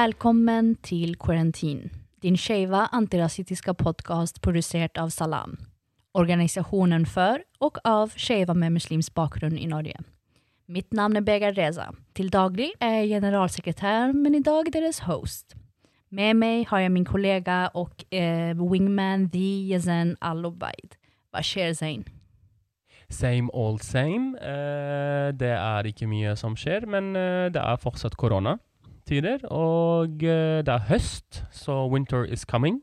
Välkommen till Quarantine, din skeiva antirasistiska podcast producerat av Salam. Organisationen för och av skeiva med muslimsk bakgrunn i Norge. Mitt navn er Begar Reza. Til daglig er jeg generalsekretær, men i dag deres host. Med meg har jeg min kollega og eh, wingman The Yazen Al-Obaid. Hva skjer, Zain? Same old same. Uh, det er ikke mye som skjer, men uh, det er fortsatt koronatider. Og eh, det er høst, så winter is coming.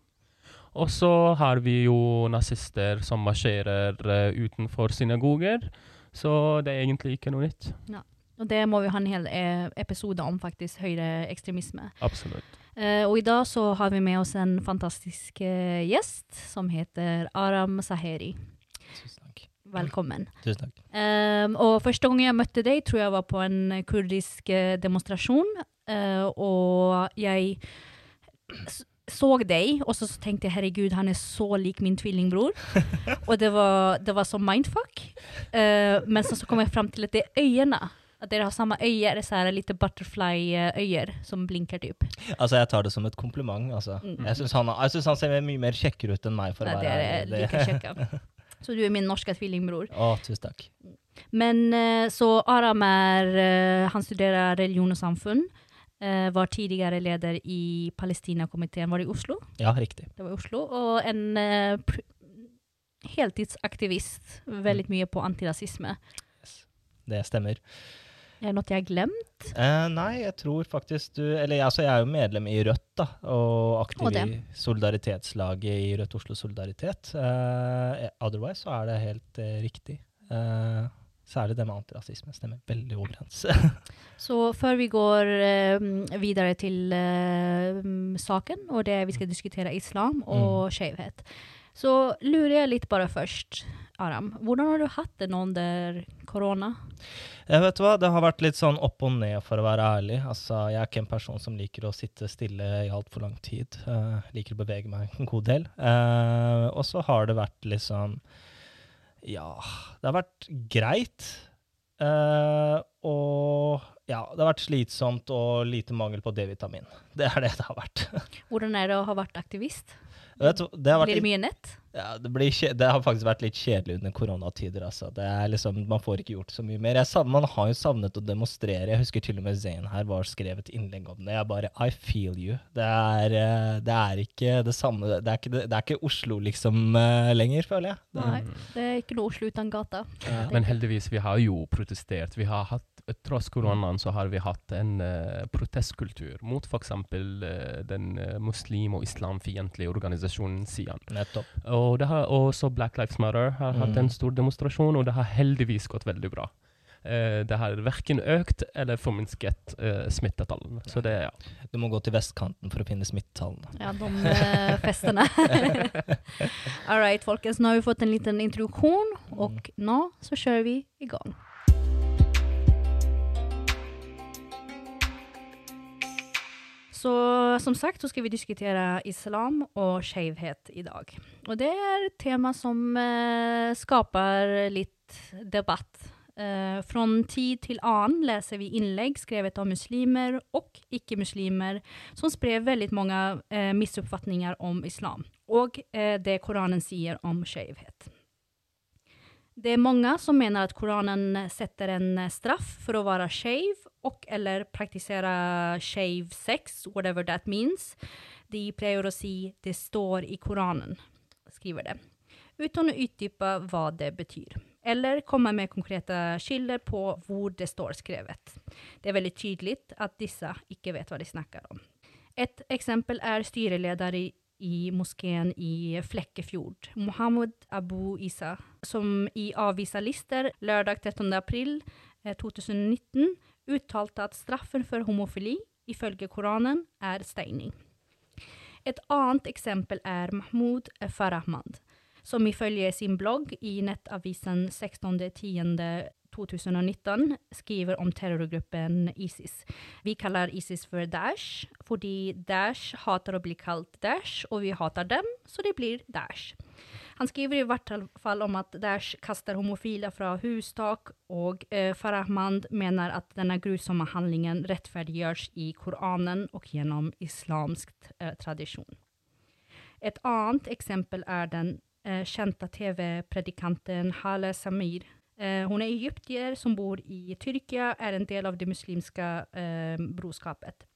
Og så har vi jo nazister som marsjerer eh, utenfor synagoger. Så det er egentlig ikke noe nytt. Og det må vi ha en hel eh, episode om, faktisk. Høyreekstremisme. Absolutt. Uh, og i dag så har vi med oss en fantastisk uh, gjest som heter Aram Saheri. Tusen takk. Velkommen. Tusen takk. Uh, og første gang jeg møtte deg, tror jeg var på en kurdisk demonstrasjon. Eh, og jeg så deg, og så tenkte jeg herregud, han er så lik min tvillingbror. og det var, det var så mindfuck. Uh, men så, så kom jeg fram til at det er øyene. At dere har samme øyer, så er litt butterfly-øyer som blinker typ. Altså, jeg tar det som et kompliment. Altså. Mm. Jeg syns han, han ser mye mer kjekkere ut enn meg. for å det være er jeg like. Så du er min norske tvillingbror. Å, tusen takk. Men eh, så Aram er Han studerer religion og samfunn. Eh, var tidligere leder i Palestina-komiteen. Var det i Oslo? Ja, riktig. Det var i Oslo. Og en uh, heltidsaktivist. Veldig mye på antirasisme. Det stemmer. Er det noe jeg har glemt? Eh, nei, jeg tror faktisk du Eller altså, jeg er jo medlem i Rødt, da. Og aktiv Og i solidaritetslaget i Rødt Oslo Solidaritet. Eh, otherwise så er det helt eh, riktig. Eh, særlig det med antirasisme stemmer veldig overens. Så før vi går eh, videre til eh, saken, og det vi skal diskutere islam og skjevhet, så lurer jeg litt bare først, Aram. Hvordan har du hatt det nå under korona? Jeg vet hva, Det har vært litt sånn opp og ned, for å være ærlig. Altså, Jeg er ikke en person som liker å sitte stille i altfor lang tid. Uh, liker å bevege meg en god del. Uh, og så har det vært liksom Ja, det har vært greit. Uh, og ja, det har vært slitsomt og lite mangel på D-vitamin. Det er det det har vært. Hvordan er det å ha vært aktivist? Vet det har vært Blir det mye nett? Ja, det, blir, kje- det har faktisk vært litt kjedelig under koronatider. Altså. Det er liksom, man får ikke gjort så mye mer. Jeg savner, man har jo savnet å demonstrere. Jeg husker til og med Zain her var skrevet innlegg om det. Jeg bare I feel you. Det er, eh, det er ikke det samme Det er ikke, det, det er ikke Oslo liksom eh, lenger, føler jeg. Det, Nei, det er ikke noe Oslo uten gata. Men heldigvis, vi har jo protestert. Vi har hatt, tross koronaen så har vi hatt en uh, protestkultur mot f.eks. Uh, den uh, muslim- og islamfiendtlige organisasjonen Sian. nettopp. Og, det har også Black Lives Matter har hatt Mm. en stor demonstrasjon, og det har heldigvis gått veldig bra. Uh, det har verken økt eller forminsket uh, smittetallene. Så det, ja. Du må gå til vestkanten for å finne smittetallene. Ja, de uh, festene. All right, folkens. Nå har vi fått en liten introduksjon, og nå så kjører vi i gang. Så som sagt så skal vi diskutere islam og skjevhet i dag. Og det er et tema som eh, skaper litt debatt. Eh, fra tid til annen leser vi innlegg skrevet av muslimer og ikke-muslimer som sprer veldig mange eh, misoppfatninger om islam og eh, det Koranen sier om skjevhet. Det er mange som mener at Koranen setter en eh, straff for å være skeiv og eller praktisere skeiv sex, whatever that means. De pleier å si 'det står i Koranen', skriver det, uten å utdype hva det betyr. Eller komme med konkrete kilder på hvor det står skrevet. Det er veldig tydelig at disse ikke vet hva de snakker om. Et eksempel er styreleder i, i moskeen i Flekkefjord, Mohammed Abu Isa, som i avisa-lister lørdag 13. april eh, 2019 uttalte at straffen for homofili ifølge Koranen er steining. Et annet eksempel er Mahmoud Farahmand, som ifølge sin blogg i nettavisen 16.10.2019 skriver om terrorgruppen ISIS. Vi kaller ISIS for Daesh, fordi Daesh hater å bli kalt Daesh, og vi hater dem, så det blir Daesh. Han skriver i hvert fall om at Daesh kaster homofile fra hustak, og eh, Farahmand mener at denne grusomme handlingen rettferdiggjøres i Koranen og gjennom islamsk eh, tradisjon. Et annet eksempel er den eh, kjente TV-predikanten Hale Samir. Eh, hun er egyptier som bor i Tyrkia, er en del av det muslimske eh, brorskapet.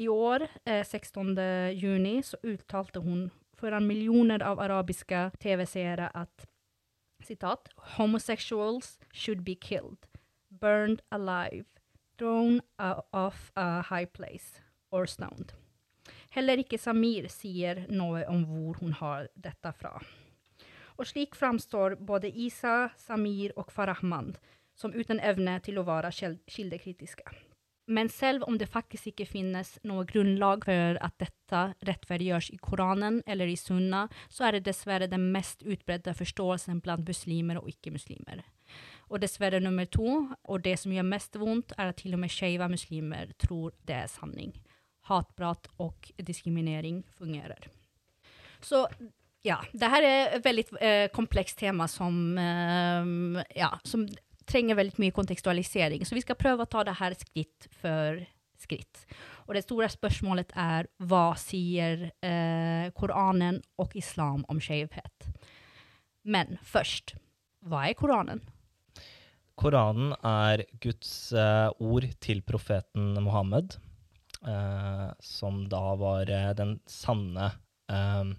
I år, 16. juni, så uttalte hun foran millioner av arabiske TV-seere at citat, homosexuals should be killed, burned alive, thrown off a high place or stoned. Heller ikke Samir sier noe om hvor hun har dette fra. Og slik framstår både Isa, Samir og Farahmand som uten evne til å være kildekritiske. Men selv om det faktisk ikke finnes noe grunnlag for at dette rettferdiggjøres i Koranen eller i Sunna, så er det dessverre den mest utbredte forståelsen blant muslimer og ikke-muslimer. Og dessverre nummer to, og det som gjør mest vondt, er at til og med skeive muslimer tror det er sanning. Hatprat og diskriminering fungerer. Så ja, det her er et veldig eh, komplekst tema som, eh, ja, som trenger veldig mye kontekstualisering. Så vi skal prøve å ta det her skritt for skritt. Og det store spørsmålet er hva sier eh, Koranen og islam om skjevhet? Men først, hva er Koranen? Koranen er Guds eh, ord til profeten Mohammed, eh, som da var eh, den sanne eh,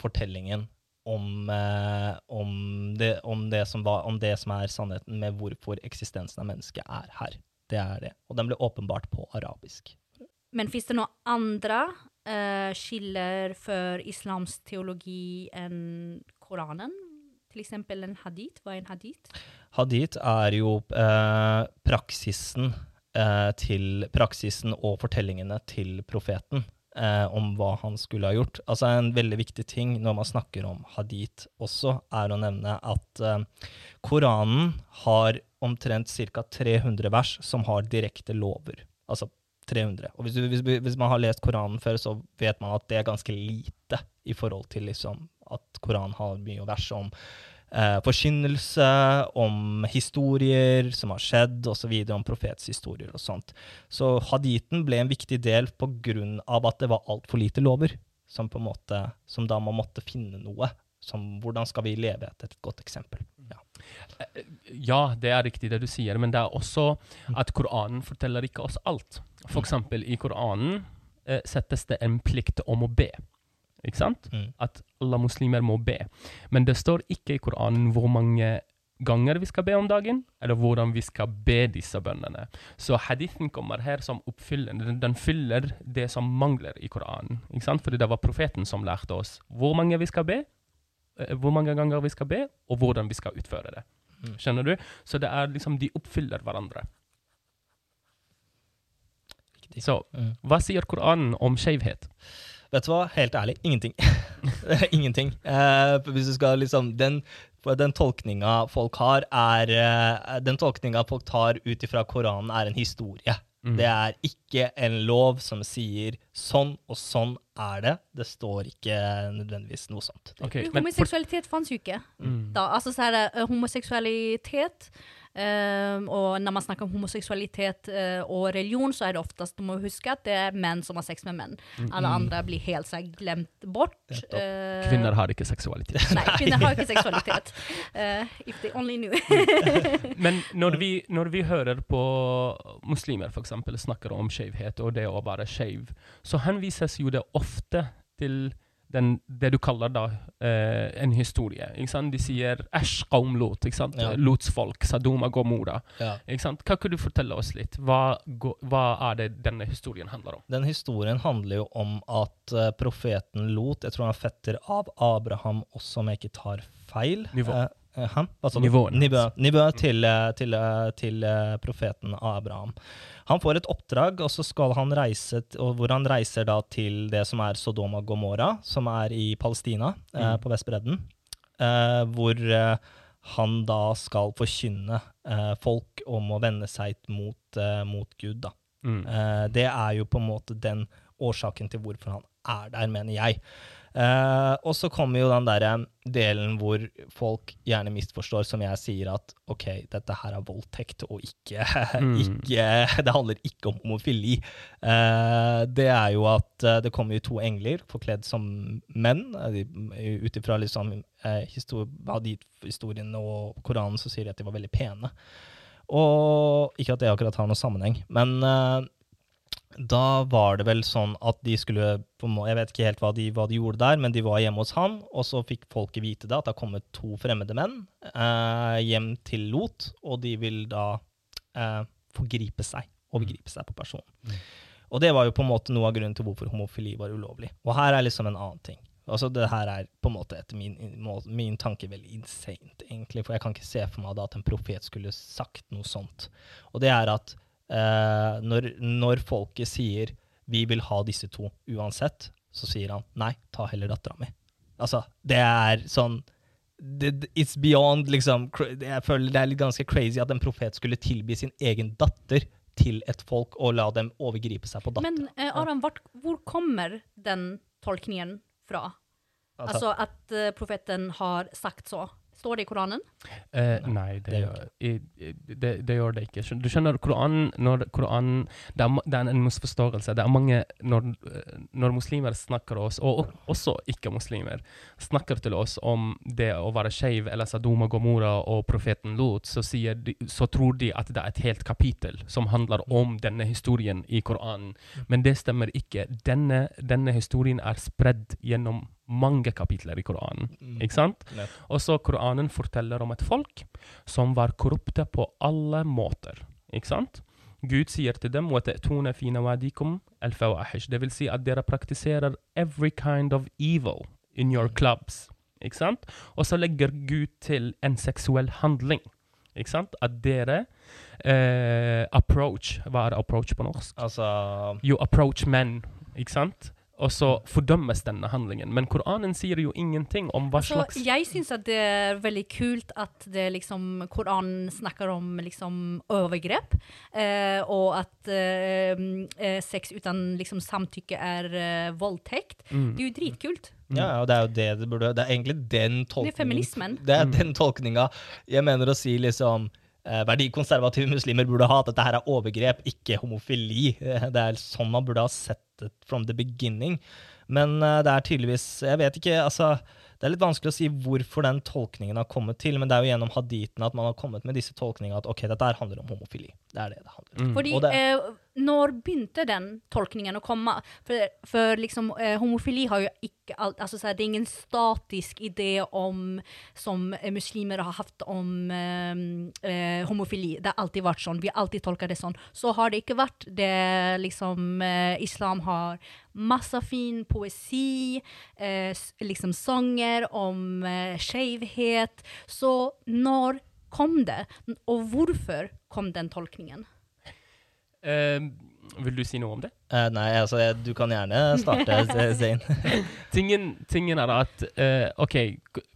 fortellingen om, eh, om, det, om, det var, om, det, som er sannheten med hvorfor eksistensen av mennesket er her. Det er det. Og den ble åpenbart på arabisk. Men fins det noen andre uh, skiller for islamsk teologi enn Koranen? Eksempel en hadith. Hva er en hadith? Hadith er jo eh, praksisen, eh, til, praksisen og fortellingene til profeten eh, om hva han skulle ha gjort. Altså En veldig viktig ting når man snakker om hadith også, er å nevne at eh, Koranen har omtrent ca. 300 vers som har direkte lover. Altså 300. Og hvis, hvis, hvis, man har lest Koranen før, så vet man at det er ganske lite i forhold til liksom, at Koranen har mye vers om eh, forkynnelse, om historier som har skjedd, osv., om profetshistorier og sånt. Så haditen ble en viktig del av at det var altfor lite lover, som, på en måte, som da man måtte finne noe. Som, hvordan skal vi leve etter et godt eksempel? Ja. ja. det er riktig det du sier, men det er også at Koranen forteller ikke oss alt. F.eks. i Koranen eh, settes det en plikt om å be. Ikke sant? Mm. At alle muslimer må be. Men det står ikke i Koranen hvor mange ganger vi skal be om dagen, eller hvordan vi skal be disse bønnene. Så hadithen kommer her som oppfyller, den, den fyller det som mangler i Koranen. Ikke sant? Fordi det var profeten som lærte oss hvor mange vi skal be, eh, hvor mange ganger vi skal be, og hvordan vi skal utføre det. Mm. Skjønner du? Så det er liksom, de oppfyller hverandre. Så mm. hva sier Koranen om skjevhet? Vet du hva, helt ærlig, ingenting. ingenting. Eh, hvis du skal liksom Den, den tolkninga folk har, er eh, Den tolkninga folk tar ut ifra Koranen, er en historie. Mm. Det er ikke en lov som sier sånn og sånn er det. Det står ikke nødvendigvis noe sånt. Okay, Homoseksualitet fantes jo ikke. Mm. Da, altså så er det uh, homoseksualitet Um, og når man snakker om homoseksualitet uh, og religion, så er det oftest du må huske at det er menn som har sex med menn. Alle andre blir helt seg glemt bort. Uh, kvinner har ikke seksualitet. Nei, kvinner har ikke seksualitet. Uh, if they only knew. Men når vi, når vi, hører på muslimer f.eks. snakker om skjevhet og det å være skeiv, så henvises jo det ofte til den, det du kaller da eh, en historie. Ikke sant? De sier 'æsj, qaum Lot'. Ikke sant? Ja. Lots folk, Sadoma Gomora. Ja. Ikke sant? Kan du fortelle oss litt? Hva, hva, er det denne historien handler om? Den historien handler jo om at uh, profeten Lot, jeg tror han er fetter av Abraham også, om jeg ikke tar feil. Nivå. Uh, Nivået. Nivå, nivå til, til, til profeten Abraham. Han får et oppdrag, og så skal han reise, hvor han reiser da til det som er Sodoma Gomorra, som er i Palestina, eh, mm. på Vestbredden. Eh, hvor eh, han da skal forkynne eh, folk om å vende seg mot, eh, mot Gud. da. Mm. Eh, det er jo på en måte den årsaken til hvorfor han er der, mener jeg. Eh, og så kommer jo den der delen hvor folk gjerne misforstår, som jeg sier at OK, dette her er voldtekt, og ikke, Mm. ikke Det handler ikke om homofili. Eh, det er jo at eh, det kommer jo to engler forkledd som menn. Ut ifra liksom, histor ja, de historiene og Koranen så sier de at de var veldig pene. Og ikke at det akkurat har noen sammenheng, men da var det vel sånn at de skulle Jeg vet ikke helt hva de, hva de gjorde der, men de var hjemme hos han, og så fikk folket vite det, at det har kommet to fremmede menn eh, hjem til Lot, og de vil da eh, forgripe seg, overgripe seg på personen. Mm. Og det var jo på en måte noe av grunnen til hvorfor homofili var ulovlig. Og her er liksom en annen ting. Altså Det her er på en måte etter min, min tanke veldig insane, egentlig. For jeg kan ikke se for meg da at en profet skulle sagt noe sånt. Og det er at eh, når, når folket sier 'vi vil ha disse to uansett', så sier han 'nei, ta heller dattera mi'. Altså, det er sånn det, It's beyond liksom Jeg føler det er litt ganske crazy at en profet skulle tilby sin egen datter til et folk og la dem overgripe seg på dattera. Men eh, Aram, hvor kommer den tolkningen fra? Altså at uh, profeten har sagt så. Står det i Koranen? Eh, nei, det, det gjør det. i- i- det, det gjør det ikke. Du skjønner, Koranen, når Koranen det, er, det er en misforståelse. Det er mange Når, eh, når muslimer snakker oss, og og også ikke-muslimer, snakker til oss om det å være skeiv eller Sadoma Gomora og profeten Lot, så, sier de, så tror de at det er et helt kapittel som handler om denne historien i Koranen. Men det stemmer ikke. Denne, denne historien er spredd gjennom mange kapitler i Koranen. Mm. ikke sant? Også Koranen forteller om et folk som var korrupte på alle måter. ikke sant? Gud sier til dem Det vil si at dere praktiserer every kind of evil in your mm. clubs. ikke sant? Og så legger Gud til en seksuell handling. ikke sant? At dere eh, approach Hva er approach på norsk? Altså You approach men, ikke sant? Og så fordømmes denne handlingen. Men Koranen sier jo ingenting om hva altså, slags jeg syns at det er veldig kult at det liksom, Koranen snakker om liksom, overgrep, eh, og at eh, eh, sex uten liksom, samtykke er eh, voldtekt. Mm. Det er jo dritkult. Ja, og det er jo det det burde Det er egentlig den tolkningen. feminismen. Det er Mm. den tolkninga jeg mener å si liksom Verdikonservative muslimer burde ha at dette her er overgrep, ikke homofili. Eh, Det er sånn man burde ha sett det from the beginning. Men eh, det er tydeligvis Jeg vet ikke, altså Det er litt vanskelig å si hvorfor den tolkningen har kommet til, men det er jo gjennom haditene at man har kommet med disse tolkningene at ok, dette her handler om homofili. Det er det det handler om. Mm. Fordi Og det- eh, når begynte den tolkningen å komme? For, for liksom, eh, homofili har jo ikke alt altså, Det er ingen statisk idé om som eh, muslimer har hatt om eh, eh, homofili. Det har alltid vært sånn. Vi har alltid tolket det sånn. Så har det ikke vært. Det liksom eh, Islam har masse fin poesi, eh, liksom sanger om eh, skjevhet. Så når kom det, og hvorfor kom den tolkningen? Eh, vil du si noe om det? Uh, nei, altså, du kan gjerne starte, Zain. Tingen, tingen er at uh, OK,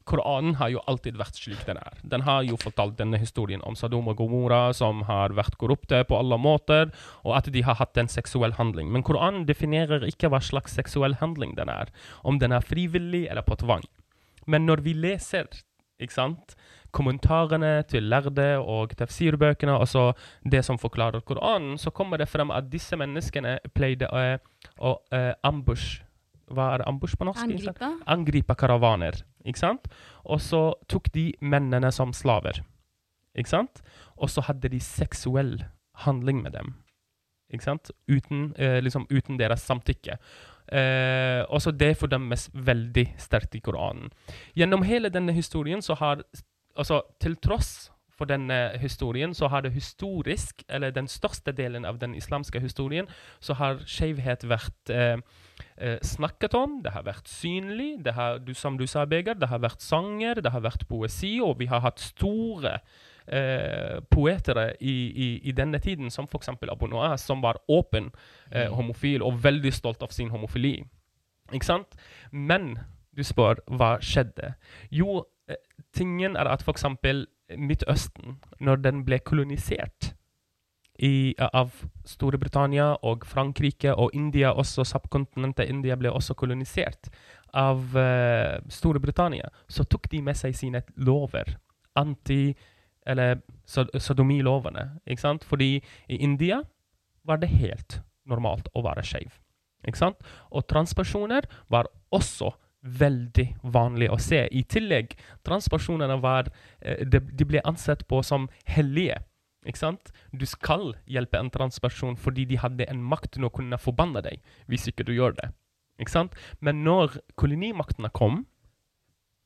Koranen har jo alltid vært slik den er. Den har jo fortalt denne historien om Sadom og Gomora, som har vært korrupte på alle måter, og at de har hatt en seksuell handling. Men Koranen definerer ikke hva slags seksuell handling den er. Om den er frivillig eller på tvang. Men når vi leser ikke sant, kommentarene til lærde og tafsirbøkene, altså det som forklarer Koranen, så kommer det frem at disse menneskene pleide å, å eh, ambush Hva er ambush på norsk? Angripe? angripe karavaner, ikke sant? Og så tok de mennene som slaver, ikke sant? Og så hadde de seksuell handling med dem, ikke sant? Uten, eh, liksom uten deres samtykke. Eh, også det fordømmes veldig sterkt i Koranen. Gjennom hele denne historien så har, altså til tross for denne historien, så har det historisk, eller den største delen av den islamske historien, så har skjevhet vært eh, eh, snakket om, det har vært synlig, det har, som du sa, Beger, det har vært sanger, det har vært poesi, og vi har hatt store eh, poetere i, i, i denne tiden, som f.eks. Abu Noah, som var åpen eh, Mm. homofil og veldig stolt av sin homofili. Ikke sant? Men du spør hva skjedde. Jo, eh, tingen er at f.eks. Midtøsten, når den ble kolonisert i, av Storbritannia og Frankrike og India, også subkontinentet India ble også kolonisert av uh, Storbritannia, så tok de med seg sine lover. Anti- eller sodomilovene. Ikke sant? Fordi i India var det helt normalt å være skeiv. Og transpersoner var også veldig vanlig å se. I tillegg, transpersonene var eh, de, de ble ansett på som hellige. Du skal hjelpe en transperson fordi de hadde en makt til å kunne forbanne deg hvis ikke du gjør det. Men når kolonimaktene kom,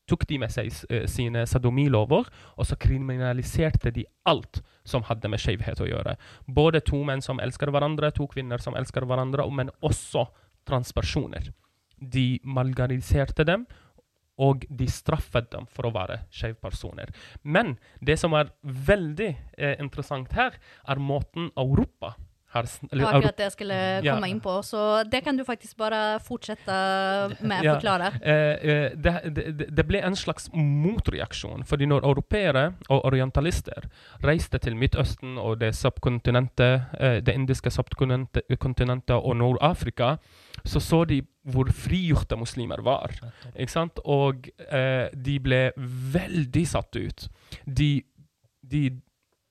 tok de med seg eh, sine sadomilover, og så kriminaliserte de alt som hadde med skjevhet å gjøre. Både to menn som elsker hverandre, to kvinner som elsker hverandre, men også transpersoner. De marginaliserte dem, og de straffet dem for å være skjevpersoner. Men det som er veldig eh, interessant her, er måten Europa har eller akkurat det jeg skulle Ja. inn på, så det kan du faktisk bare fortsette med Ja. forklare. Eh, eh, det, det, det ble en slags motreaksjon. fordi når europeere og orientalister reiste til Midtøsten og det subkontinentet, eh, det indiske subkontinentet og Nord-Afrika, så så de hvor frigjorte muslimer var. Ikke sant? Og eh, de ble veldig satt ut. De, de,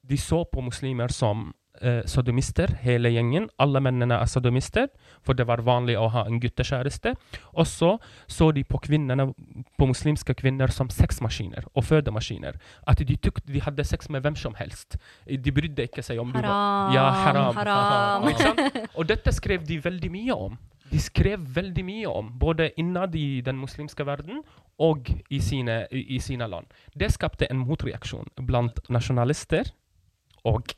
de så på muslimer som eh, sodomister, hele gjengen. Alle mennene er sodomister, for det var vanlig å ha en guttekjæreste. Og så så de på kvinnerne, på muslimske kvinner som sexmaskiner og fødemaskiner. At de, tok, de hadde sex med hvem som helst. De brydde ikke seg om du var Ja, haram. haram. sant? Og dette skrev de veldig mye om. De skrev veldig mye om, både innad i den muslimske verden og i sine, i, i sine land. Det skapte en motreaksjon blant nasjonalister og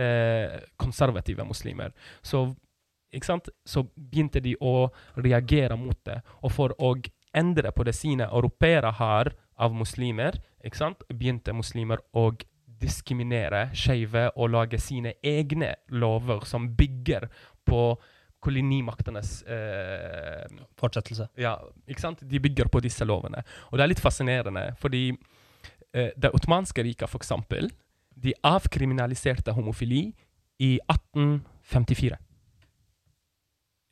eh, konservative muslimer. Så? Så begynte de å reagere mot det. Og for å endre på det sine europeere har av muslimer, begynte muslimer å diskriminere skeive og lage sine egne lover som bygger på kolonimaktenes eh, Fortsettelse. ja, ikke sant? De bygger på disse lovene. Og det er litt fascinerende, fordi eh, det ottomanske riket, for eksempel, de avkriminaliserte homofili i 1854.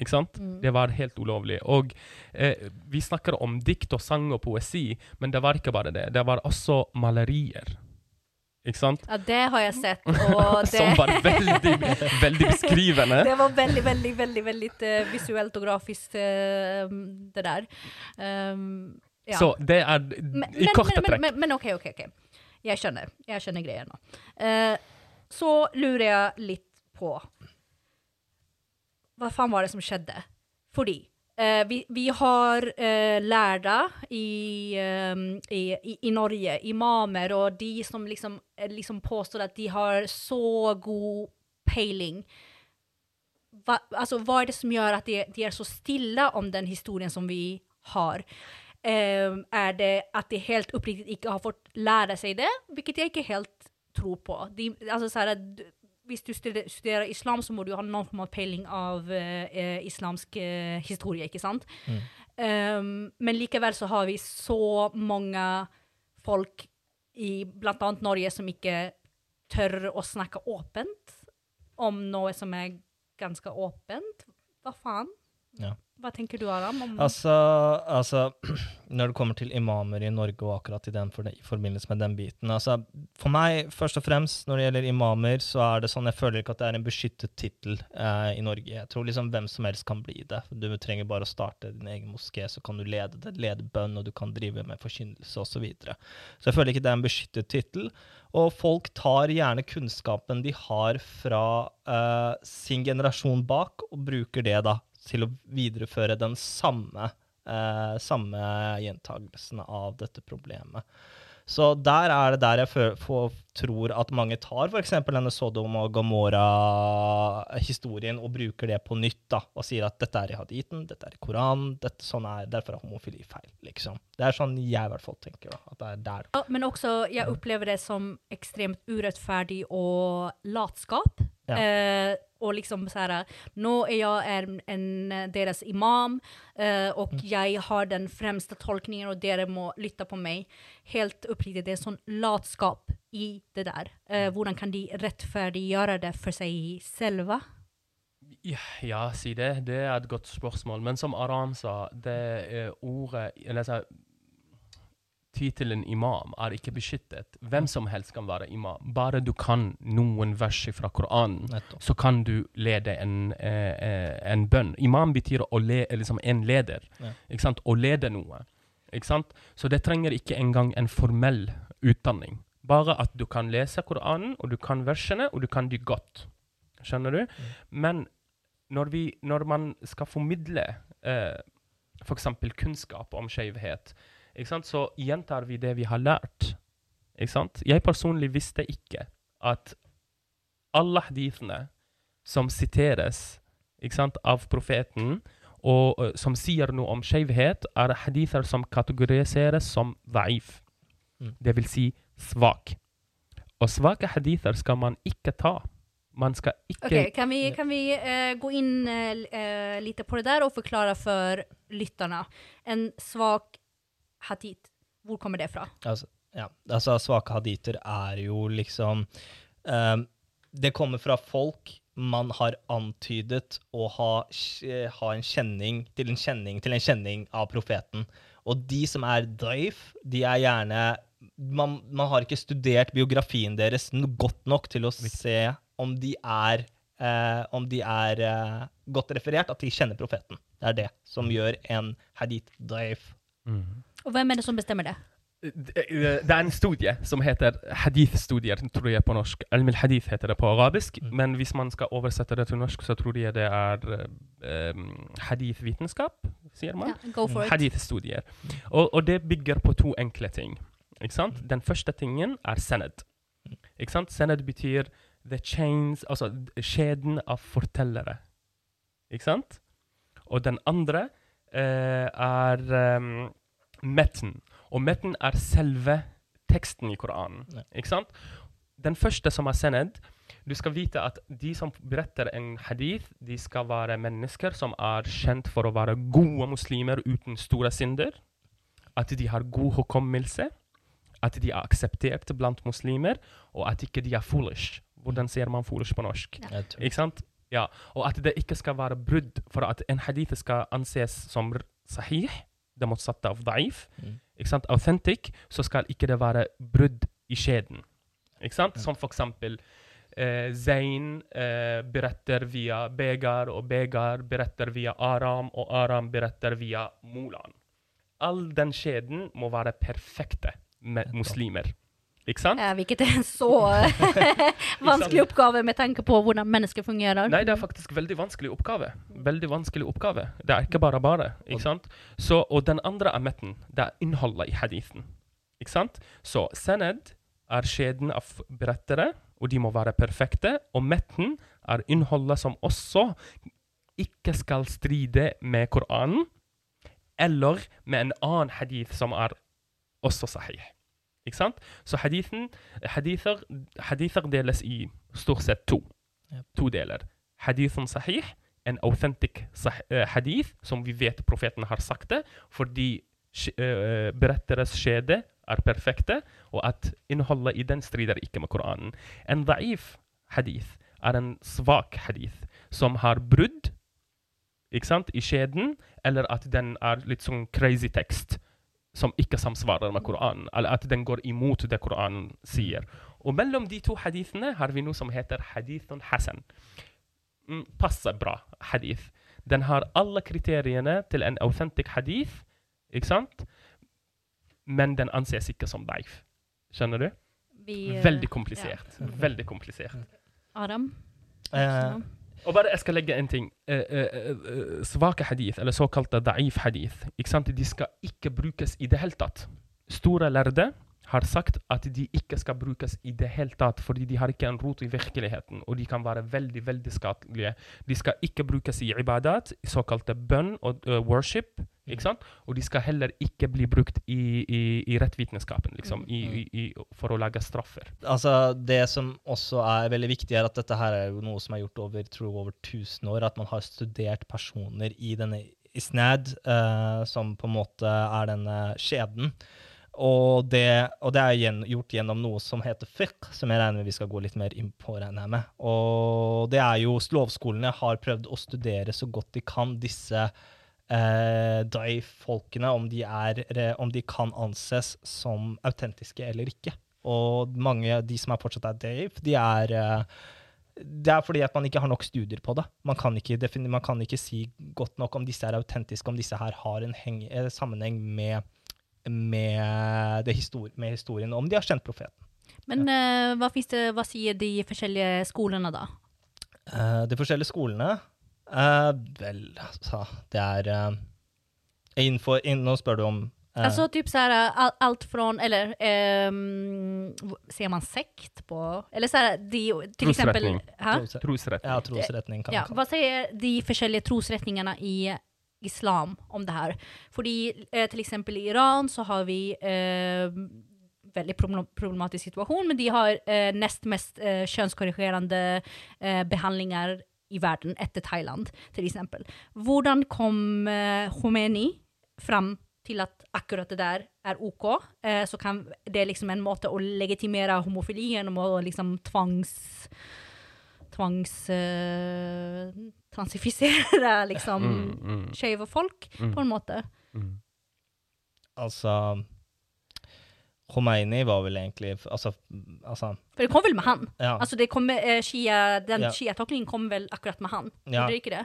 Ikke sant? Mm. Det var helt ulovlig. Og eh, vi snakker om dikt og sang og poesi, men det var ikke bare det. Det var også malerier. Ikke sant? Ja, det har jeg sett. Och Som var veldig, veldig beskrivende. det var veldig, veldig, veldig, veldig eh, visuellt och grafiskt eh, det der. Um, ja. Så det er i korte men, trekk. men, men, OK. ok. okej. Jeg skjønner jag känner grejen nå. Uh, så lurer jeg litt på Hva faen var det som skjedde? Fordi eh, vi, vi har uh, lärda i, um, i, i, Norge, imamer og de som liksom, eh, liksom påstår at de har så god peiling. Hva, altså, hva er det som gjør at de, de er så stille om den historien som vi har? Uh, er det at de helt oppriktig ikke har fått lære seg det, vilket jeg ikke helt tror på. De, altså, så du- hvis du studerer, islam, så må du ha noen form av peiling av eh, islamsk eh, historie, ikke sant? Mm. Um, men likevel så har vi så mange folk i annet Norge som ikke tør å snakke åpent om noe som er ganske åpent. Hva faen? Ja. Hva tenker du, Aram? Altså, altså Når det kommer til imamer i Norge og akkurat i, den for i forbindelse med den biten altså, For meg, først og fremst, når det gjelder imamer, så er det sånn Jeg føler ikke at det er en beskyttet tittel eh, i Norge. Jeg tror liksom hvem som helst kan bli det. Du trenger bare å starte din egen moské, så kan du lede det, lede bønn, og du kan drive med forkynnelse osv. Så, videre. så jeg føler ikke det er en beskyttet tittel. Og folk tar gjerne kunnskapen de har fra eh, sin generasjon bak, og bruker det da til å videreføre den samme, eh, samme gjentagelsen av dette problemet. Så der er det der jeg tror at mange tar f.eks. denne Sodom og Gomorra-historien og bruker det på nytt da, og sier at dette er i haditen, dette er i Koranen, dette, sånn er, derfor er homofili feil. liksom. Det er sånn jeg i hvert fall tenker. da, at det er der. Ja, Men også, jeg opplever det som ekstremt urettferdig og latskap. Ja. Eh, og liksom så här, nå er jeg en, en deres imam, eh, og jeg har den fremste tolkningen, og dere må lytte på meg. Helt oppriktig, det er sånn latskap i det der. Uh, hvordan kan de rettferdiggjøre det for seg selv? Ja, ja, si det. Det er et godt spørsmål. Men som Aram sa, det er ordet eller altså, Tittelen imam er ikke beskyttet. Hvem som helst kan være imam. Bare du kan noen vers fra Koranen, så kan du lede en, eh, eh, en bønn. Imam betyr le, liksom en leder. Ja. Ikke sant? Å lede noe. Ikke sant? Så det trenger ikke engang en formell utdanning. Bare at du kan lese Koranen, og du kan versene, og du kan de godt. Skjønner du? Men når, vi, når man skal formidle eh, f.eks. kunnskap om skjevhet? Så gjentar vi det vi har lært. Ikke sant? Jeg personlig visste ikke at alle hadithene som siteres ikke sant, av profeten, og som sier noe om skjevhet, er hadither som kategoriseres som da'if. Mm. Det vil si svak. Og svake hadither skal man ikke ta. Man skal ikke okay, kan vi, kan vi uh, gå inn uh, litt på det der og forklare for lytterne? En svag hadith, hvor kommer det fra? Altså, ja. altså svake haditer er jo liksom um, Det kommer fra folk man har antydet å ha, ha en kjenning til en kjenning til en kjenning av profeten. Og de som er daif, de er gjerne man, man har ikke studert biografien deres godt nok til å se om de er eh, om de er eh, godt referert, at de kjenner profeten. Det er det som gjør en hadith daif. Mm. Och hvem er det som bestemmer det? Det det er en studie som heter hadith-studier, tror jeg på norsk. Ilm al-hadith heter det på arabisk, Mm. men hvis man skal oversette det til norsk, så tror jeg det er um, hadith-vitenskap, sier man. For it. Hadith-studier. Og, og det bygger på to enkle ting. Ikke sant? Den første tingen er sened. Ikke sant? Sened betyr the chains, altså skjeden av fortellere. Ikke sant? Og den andre uh, er um, metten. Og metten er selve teksten i Koranen. Ja. Ikke sant? Den første som er sened, du skal vite at de som beretter en hadith, de skal være mennesker som er kjent for å være gode muslimer uten store synder. At de har god hukommelse. At de er akseptert blant muslimer. Og at ikke de er foolish. Hvordan sier man foolish på norsk? Ja. Ikke sant? Ja. Og at det ikke skal være brudd. For at en hadith skal anses som sahih, det motsatte av da'if, Mm. ikke sant? authentic, så skal ikke det være brudd i skjeden. Ikke sant? Som for eksempel eh, Zain eh, beretter via Begar, og Begar beretter via Aram, og Aram beretter via Molan. All den skjeden må være perfekte med muslimer. Ikke sant? Eh, er är en så vanskelig oppgave med tanke på hvordan mennesker fungerer. Nei, det er faktisk veldig vanskelig oppgave. Veldig vanskelig oppgave. Det er ikke bare bare. ikke sant? Så, og den andre er metten. Det er innholdet i hadithen. Ikke sant? Så sened er skjeden av berettere, og de må være perfekte. Og metten er innholdet som også ikke skal stride med Koranen, eller med en annen hadith som er også sahih. Ikke sant? Så hadithen, hadither, hadither deles i stort sett to. Yep. To deler. Hadithen sahih, en authentic sah eh, hadith, som vi vet profeten har sagt det, fordi eh, beretteres skjede er perfekte, og at innholdet i den strider ikke med Koranen. En da'if hadith er en svak hadith, som har brudd ikke sant, i skjeden, eller at den er litt sånn crazy tekst som ikke samsvarer med Koranen, eller at den går imot det Koranen sier. Og mellom de to hadithene har vi noe som heter hadithun hasan. Mm, passer bra hadith. Den har alle kriteriene til en autentisk hadith, ikke sant? Men den anses ikke som daif. Skjønner du? Vi, eh, Veldig komplisert. Veldig komplisert. Adam? Eh, Og bare jeg skal legge en ting. Eh, eh, eh, svake hadith, eller såkalte da'if hadith, de skal ikke brukes i det hele tatt. Store lærde har sagt at de ikke skal brukes i det hele tatt, fordi de har ikke en rot i virkeligheten, og de kan være veldig, veldig skadelige. De skal ikke brukes i ibadat, i såkalte bønn og uh, worship, ikke sant? Og de skal heller ikke bli brukt i, i, i rettvitenskapen, liksom, i, i, for å lage straffer. Altså, det som også er veldig viktig, er at dette her er jo noe som er gjort over, tror over 1000 år. At man har studert personer i denne isnad, uh, som på en måte er denne skjeden. Og det, og det er gjort gjennom noe som heter fiqh, som jeg regner med vi skal gå litt mer inn på. regner med. Og det er jo Lovskolene har prøvd å studere så godt de kan disse eh, daif-folkene, om, om de kan anses som autentiske eller ikke. Og mange av de som er fortsatt er daif, de er eh, det er fordi at man ikke har nok studier på det. Man kan ikke, man kan ikke si godt nok om disse er autentiske, om disse her har en heng, eh, sammenheng med med, histori med, historien om de har kjent profeten. Men uh, hva, det, hva, sier de forskjellige skolene, da? Uh, de forskjellige skolene uh, Vel, altså Det er innenfor inn, Nå spør du om Altså typ så här, alt från, eller um, ser man sekt på, eller så här, de, till exempel... Trosretning. Ja, trosretning. Kan ja, hva sier de forskjellige trosretningene i islam om det her. Fordi eh, eksempel i Iran så har vi eh, veldig problematisk situasjon, men de har eh, nest mest eh, kjønnskorrigerende eh, behandlinger i verden etter Thailand, til eksempel. Hvordan kom eh, Khomeini fram til at akkurat det der er OK, eh, så kan det liksom en måte å legitimere homofili gjennom å liksom tvangs tvangs... Transifisere liksom mm, mm. skeive folk, mm. på en måte. Mm. Altså Khomeini var vel egentlig altså, altså, For det kom vel med han? Ja. Altså det kom med, uh, Shia, Den ja. Shia-tolkningen kom vel akkurat med han? Ja. Gjorde det ikke det?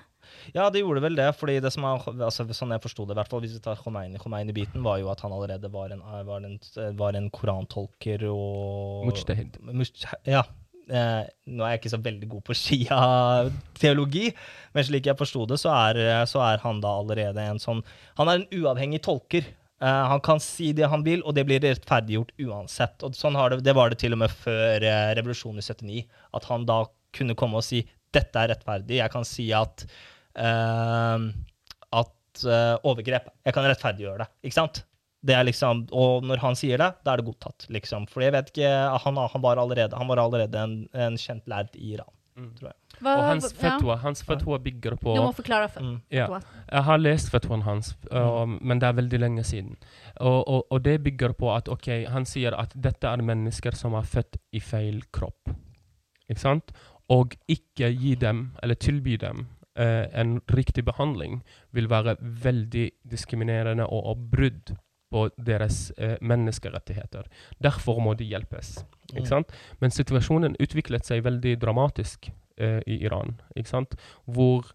Ja, det gjorde vel det. fordi det som er, altså, Sånn jeg forsto det, i hvert fall hvis vi tar Khomeini, Khomeini-biten, var jo at han allerede var en, var en, var en korantolker og Mujtahid. Ja, eh, Nå er jeg ikke så veldig god på Shia-teologi, men slik jeg forsto det, så er, så er, han da allerede en sånn Han er en uavhengig tolker. Eh, han kan si det han vil, og det blir rettferdiggjort uansett. Og sånn det, det, var det til og med før eh, revolusjonen i 79, at han da kunne komme og si dette er rettferdig. Jeg kan si at eh, at eh, overgrep Jeg kan rettferdiggjøre det. Ikke sant? Det er liksom, og når han sier det, da er det godtatt. liksom. For jeg vet ikke, han, han var allerede, han var allerede en, en, kjent lærd i Iran. Mm. tror jeg. Hva, og hans fatwa, ja. hans fatwa bygger på Du må forklare fatwa. Mm. Ja. Jeg har lest fatwaen hans, uh, mm. men det er veldig lenge siden. Og, og, og, det bygger på at ok, han sier at dette er mennesker som er født i feil kropp. Ikke sant? Og ikke gi dem, eller tilby dem, uh, en riktig behandling vil være veldig diskriminerende og, og brudd på deres eh, menneskerettigheter. Derfor må de hjelpes. Sant? Men situasjonen utviklet seg veldig dramatisk eh, i Iran, hvor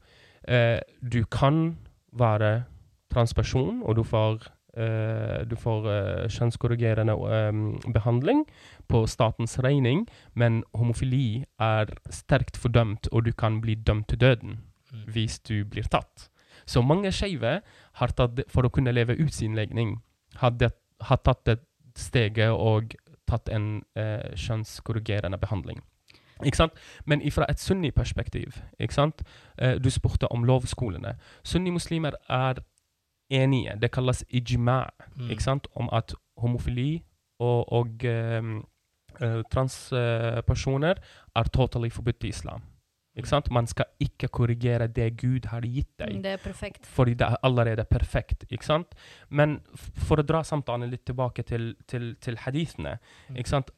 eh, du kan være transperson, og du får, eh, du får eh, kjønnskorrigerende eh, behandling på statens regning, men homofili er sterkt fordømt, og du kan bli dømt til døden mm. hvis du blir tatt. Så mange skeive har tatt for å kunne leve ut sin legning hadde, hadde tatt det steget og tatt en eh, kjønnskorrigerende behandling. Men fra et sunni-perspektiv? Eh, Du spurte om lovskolene. Sunni-muslimer er enige. Det kalles ijma, mm. om at homofili og, og eh, eh transpersoner er totally forbudt i islam. Man skal ikke korrigere det Gud har gitt deg. Det er perfekt. Fordi det er allerede perfekt. ikke sant? Men for å dra samtalen litt tilbake til, til, til hadithene mm. ikke sant?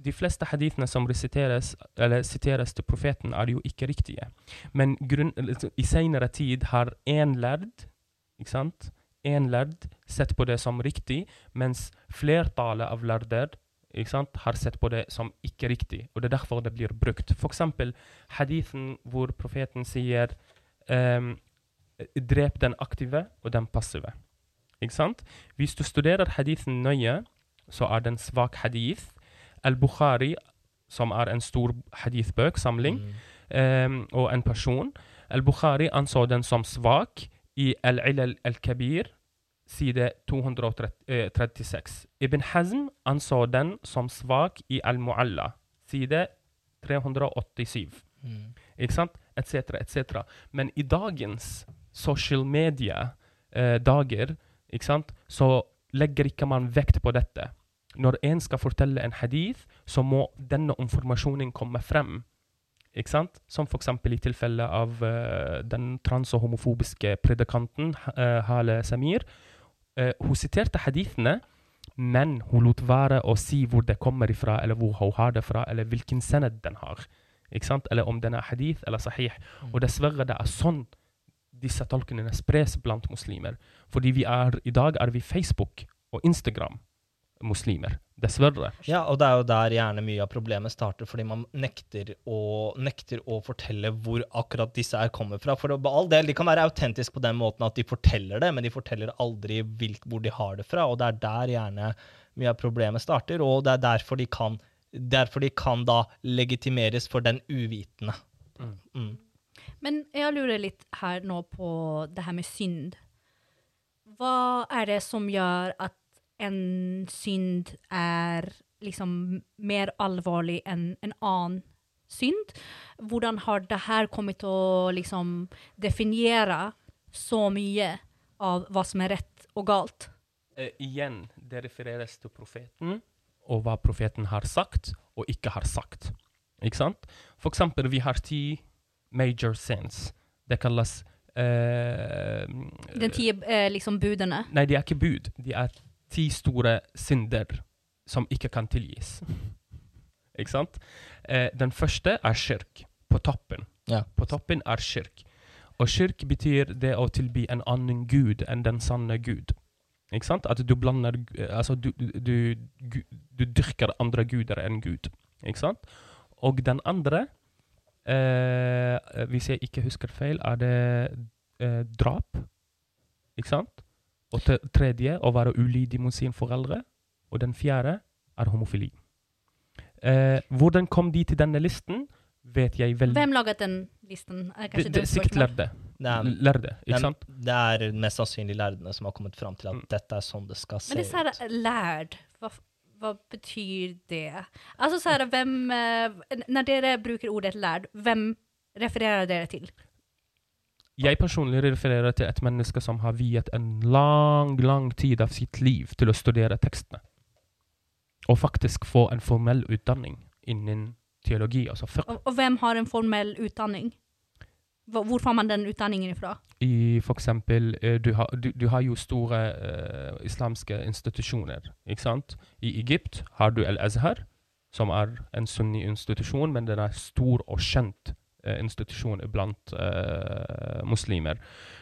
De fleste hadithene som siteres til profeten, er jo ikke riktige. Men grunn, i senere tid har én lærd ikke sant? En lærd sett på det som riktig, mens flertallet av lærder har sett på det som ikke riktig, og det er derfor det blir brukt. F.eks. hadithen hvor profeten sier um, drep den aktive og den passive. Ikke sant? Hvis du studerer hadithen nøye, så er det en svak hadith. Al-Bukhari, som er en stor hadithbøksamling, mm. um, og en person Al-Bukhari anså den som svak i Al-Ilal al-Kabir, side 236. Ibn Hazm anså den som svak i Al-Mu'alla, side 387. Mm. Ikke sant? Etc., etc. Men i dagens social media-dager eh, så legger ikke man vekt på dette. Når en skal fortelle en hadith, så må denne informasjonen komme frem. Ikke sant? Som f.eks. i tilfellet av uh, den trans- og homofobiske predikanten uh, Hale Samir, Uh, hun siterte hadithene, men hun lot være å si hvor det kommer ifra, eller hvor hun har det fra, eller hvilken sened den har. Ikke sant? Eller om den er hadith eller sahih. Og dessverre, det er sånn disse tolkningene spres blant muslimer. Fordi vi er, i dag er vi Facebook og Instagram-muslimer. Dessverre. Ja, og det er jo der gjerne mye av problemet starter, fordi man nekter å, nekter å fortelle hvor akkurat disse her kommer fra. For all del, De kan være autentiske på den måten at de forteller det, men de forteller aldri hvilk, hvor de har det fra. Og det er der gjerne mye av problemet starter, og det er derfor de kan, derfor de kan da legitimeres for den uvitende. Mm. Mm. Men jeg lurer litt her nå på det her med synd. Hva er det som gjør at en synd er liksom mer alvorlig enn en annen synd? Hvordan har det her kommet til å liksom definere så mye av hva som er rett og galt? Eh, igjen, det refereres til profeten, og hva profeten har sagt og ikke har sagt. Ikke sant? For eksempel, vi har ti major sins. Det kalles eh, Den ti eh, liksom budene. Nei, de er ikke bud. De er ti store synder som ikke kan tilgis. ikke sant? Eh, den første er kirk, på toppen. Ja. På toppen er kirk. Og kirk betyr det å tilby en annen gud enn den sanne gud. Ikke sant? At du blander Altså, du, du, du, du dyrker andre guder enn Gud. Ikke sant? Og den andre, eh, hvis jeg ikke husker feil, er det eh, drap. Ikke sant? Og te- tredje, å være ulydig mot sine foreldre. Og den fjerde er homofili. Eh, hvordan kom de til denne listen, vet jeg veldig Hvem laget den listen? Er Det, er det, Sikkert lærde. Det er, Lærde, ikke sant? det er mest sannsynlig lærdene som har kommet fram til at Mm. dette er sånn det skal se ut. Men det er så hva betyr lärd, vad, vad betyder det? Altså så här, vem, eh, dere bruker ordet lærd, hvem refererer dere til? Jeg personlig refererer til et menneske som har viet en lang, lang tid av sitt liv til å studere tekstene. Og faktisk få en formell utdanning innen teologi, altså. Og, og hvem har en formell utdanning? Hvor, får man den utdanningen ifra? I for eksempel, eh, du har, du, du har jo store uh, islamske institusjoner, ikke sant? I Egypt har du El Azhar, som er en sunni institusjon, men den er stor og kjent institusjon blant uh, muslimer.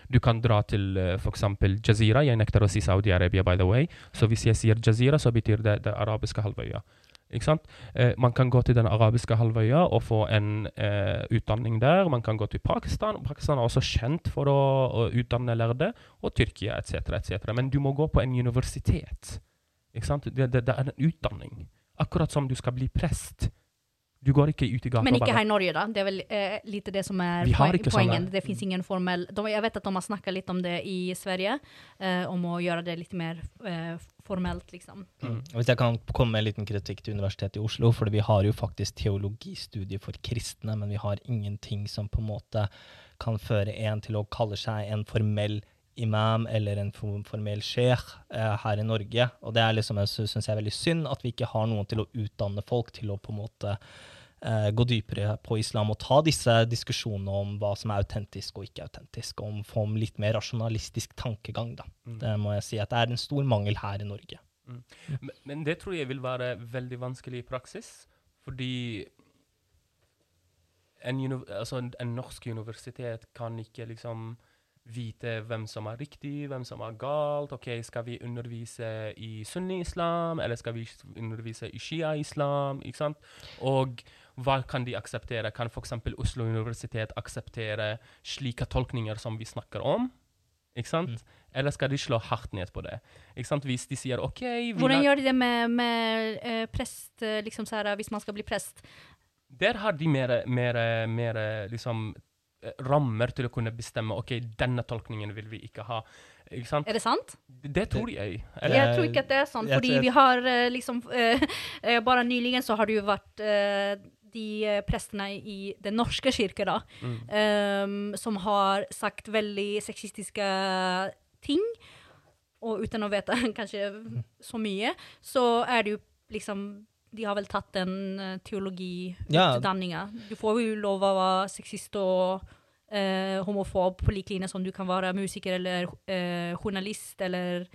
Du kan dra til uh, for eksempel Jazira. Jeg nekter å si Saudi-Arabia, by the way. Så hvis jeg sier Jazira, så betyr det den arabiske halvøya. Ikke sant? Uh, man kan gå til den arabiske halvøya og få en uh, utdanning der. Man kan gå til Pakistan. Pakistan er også kjent for å, å utdanne lærde, og Tyrkia etc. etc. Men du må gå på en universitet. Ikke sant? Det, det, det er en utdanning. Akkurat som du skal bli prest. Du går ikke ut i gata Men ikke bare her i Norge, da. Det er vel eh, lite det som er poen poenget. Det fins ingen formell de, Jeg vet at de har snakka litt om det i Sverige, eh, om å gjøre det litt mer eh, formelt, liksom. Mm. Hvis jeg kan komme med en liten kritikk til Universitetet i Oslo, for vi har jo faktisk teologistudier for kristne, men vi har ingenting som på en måte kan føre en til å kalle seg en formell imam eller en formell sheikh eh, her i Norge. Og det er liksom, jeg syns jeg er veldig synd at vi ikke har noen til å utdanne folk til å på en måte eh, gå dypere på islam og ta disse diskusjonene om hva som er autentisk og ikke autentisk, om få litt mer rasjonalistisk tankegang. da. Mm. Det må jeg si at det er en stor mangel her i Norge. Men, men det tror jeg vil være veldig vanskelig i praksis, fordi en, altså en, en norsk universitet kan ikke liksom vite hvem som er riktig, hvem som er galt. Ok, Skal vi undervise i sunni-islam, eller skal vi undervise i shia-islam? ikke sant? Og hva kan de akseptere? Kan f.eks. Oslo universitet akseptere slike tolkninger som vi snakker om? Ikke sant? Mm. Eller skal de slå hardt ned på det? Ikke sant? Hvis de sier OK vi Hvordan gjør de det med, med uh, prest, eh, liksom så her, hvis man skal bli prest? Der har de mer, mer, mer liksom rammer til å kunne bestemme ok, denne tolkningen vil vi ikke ha. Ikke sant? Er det sant? Det, tror jeg. Eller, Jeg tror ikke at det er sånn, fordi vi har eh, liksom eh, eh, Bare nyligen så har det jo vært eh, de prestene i Den norske kirke, da, mm, um, som har sagt veldig sexistiske ting. Og uten å vite kanskje så mye, så er det jo liksom De har vel tatt den uh, teologiutdanninga. Du får jo lov å være sexist og eh, homofob på lik linje som du kan være musiker eller eh, journalist eller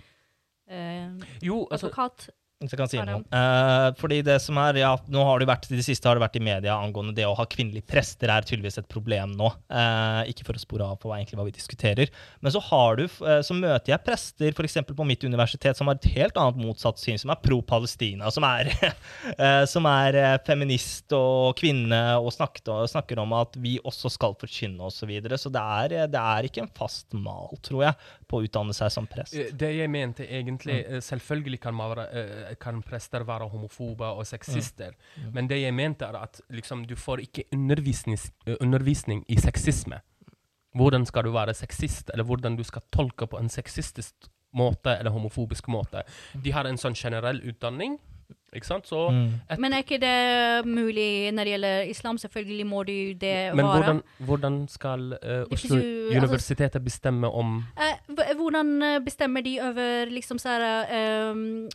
eh, Jo, altså advokat. Hvis jeg kan si noe. Eh, fordi det som er, ja, nå har det vært, I det siste har det vært i media angående det å ha kvinnelige prester er tydeligvis et problem nå. Eh, ikke for å spore av på hva, egentlig hva vi diskuterer. Men så, har du, eh, så møter jeg prester for på mitt universitet som har et helt annet motsatt syn, som er pro-Palestina, som er, eh, som er eh, feminist og kvinne og, snakker, og snakker om at vi også skal forkynne osv. Så, videre. så det er, det er ikke en fast mal, tror jeg, på å utdanne seg som prest. Eh, Det jeg mente egentlig mm. Selvfølgelig kan, man være, eh, kan prester være homofobe og sexister, Mm. men det jeg mente, er at liksom, du får ikke undervisning, eh, undervisning i sexisme. Hvordan skal du være sexist, eller hvordan du skal tolke på en sexistisk måte eller homofobisk måte. De har en sånn generell utdanning, ikke sant? Så Mm. et, Men er ikke det mulig når det gjelder islam? Selvfølgelig må det jo det Men være. hvordan, hvordan skal uh, Oslo jo- altså- universitetet bestemme om uh, hvordan eh, bestemmer de over liksom så her,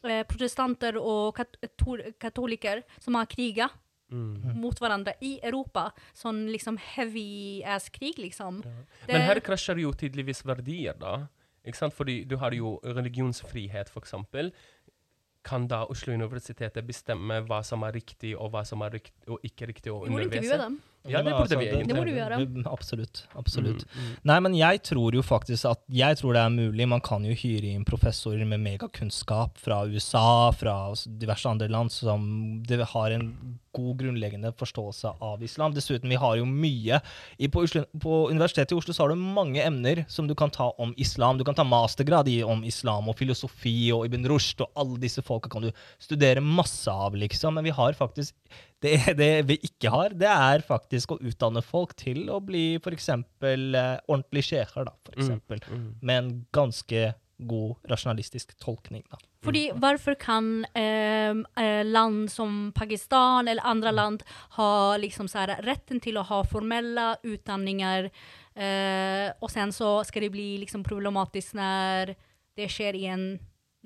eh, protestanter og kato- katoliker som har kriga mm. mot hverandre i Europa? Sånn liksom heavy ass-krig, liksom. Det- Men her krasjer jo tydeligvis verdier, da. Ikke sant? Fordi du har jo religionsfrihet, for eksempel. Kan da Oslo universitetet bestemme hva som er riktig, og hva som er rikt og ikke riktig å undervise? Vi må intervjue dem. Ja, det burde altså, vi egentlig. Det må du gjøre. Absolutt. Absolutt. Mm, mm. Nei, men jeg tror jo faktisk at Jeg tror det er mulig. Man kan jo hyre inn professorer med megakunnskap fra USA, fra diverse andre land, som det har en god grunnleggende forståelse av islam. Dessuten, vi har jo mye i, på, Oslo, på Universitetet i Oslo så har du mange emner som du kan ta om islam. Du kan ta mastergrad i om islam og filosofi og Ibn Rushd og alle disse folka kan du studere masse av, liksom. Men vi har faktisk det, det vi ikke har, det er faktisk å utdanne folk til å bli f.eks. Eh, ordentlig sjefer, da, for eksempel. Mm. Med en ganske god rasjonalistisk tolkning, da. Fordi hvorfor kan eh, eh, land som Pakistan eller andre land ha liksom så här, retten til å ha formelle utdanninger, eh, og sen så skal det bli liksom problematisk når det skjer i en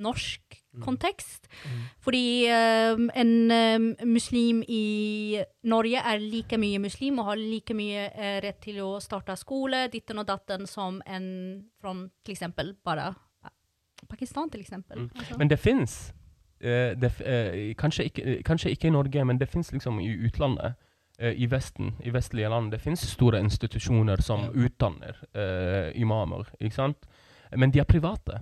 norsk kontekst? Fordi um, en um, muslim i Norge er like mye muslim og har like mye uh, rett til å starte skole, ditten og datten, som en fra eksempel bare eh, Pakistan, eksempel. Mm. Altså. Men det fins. kanskje, ikke, eh, kanskje ikke i Norge, men det fins liksom i utlandet. I Vesten, i vestlige land. Det fins store institusjoner som utdanner imamer. ikke sant? Men de er private.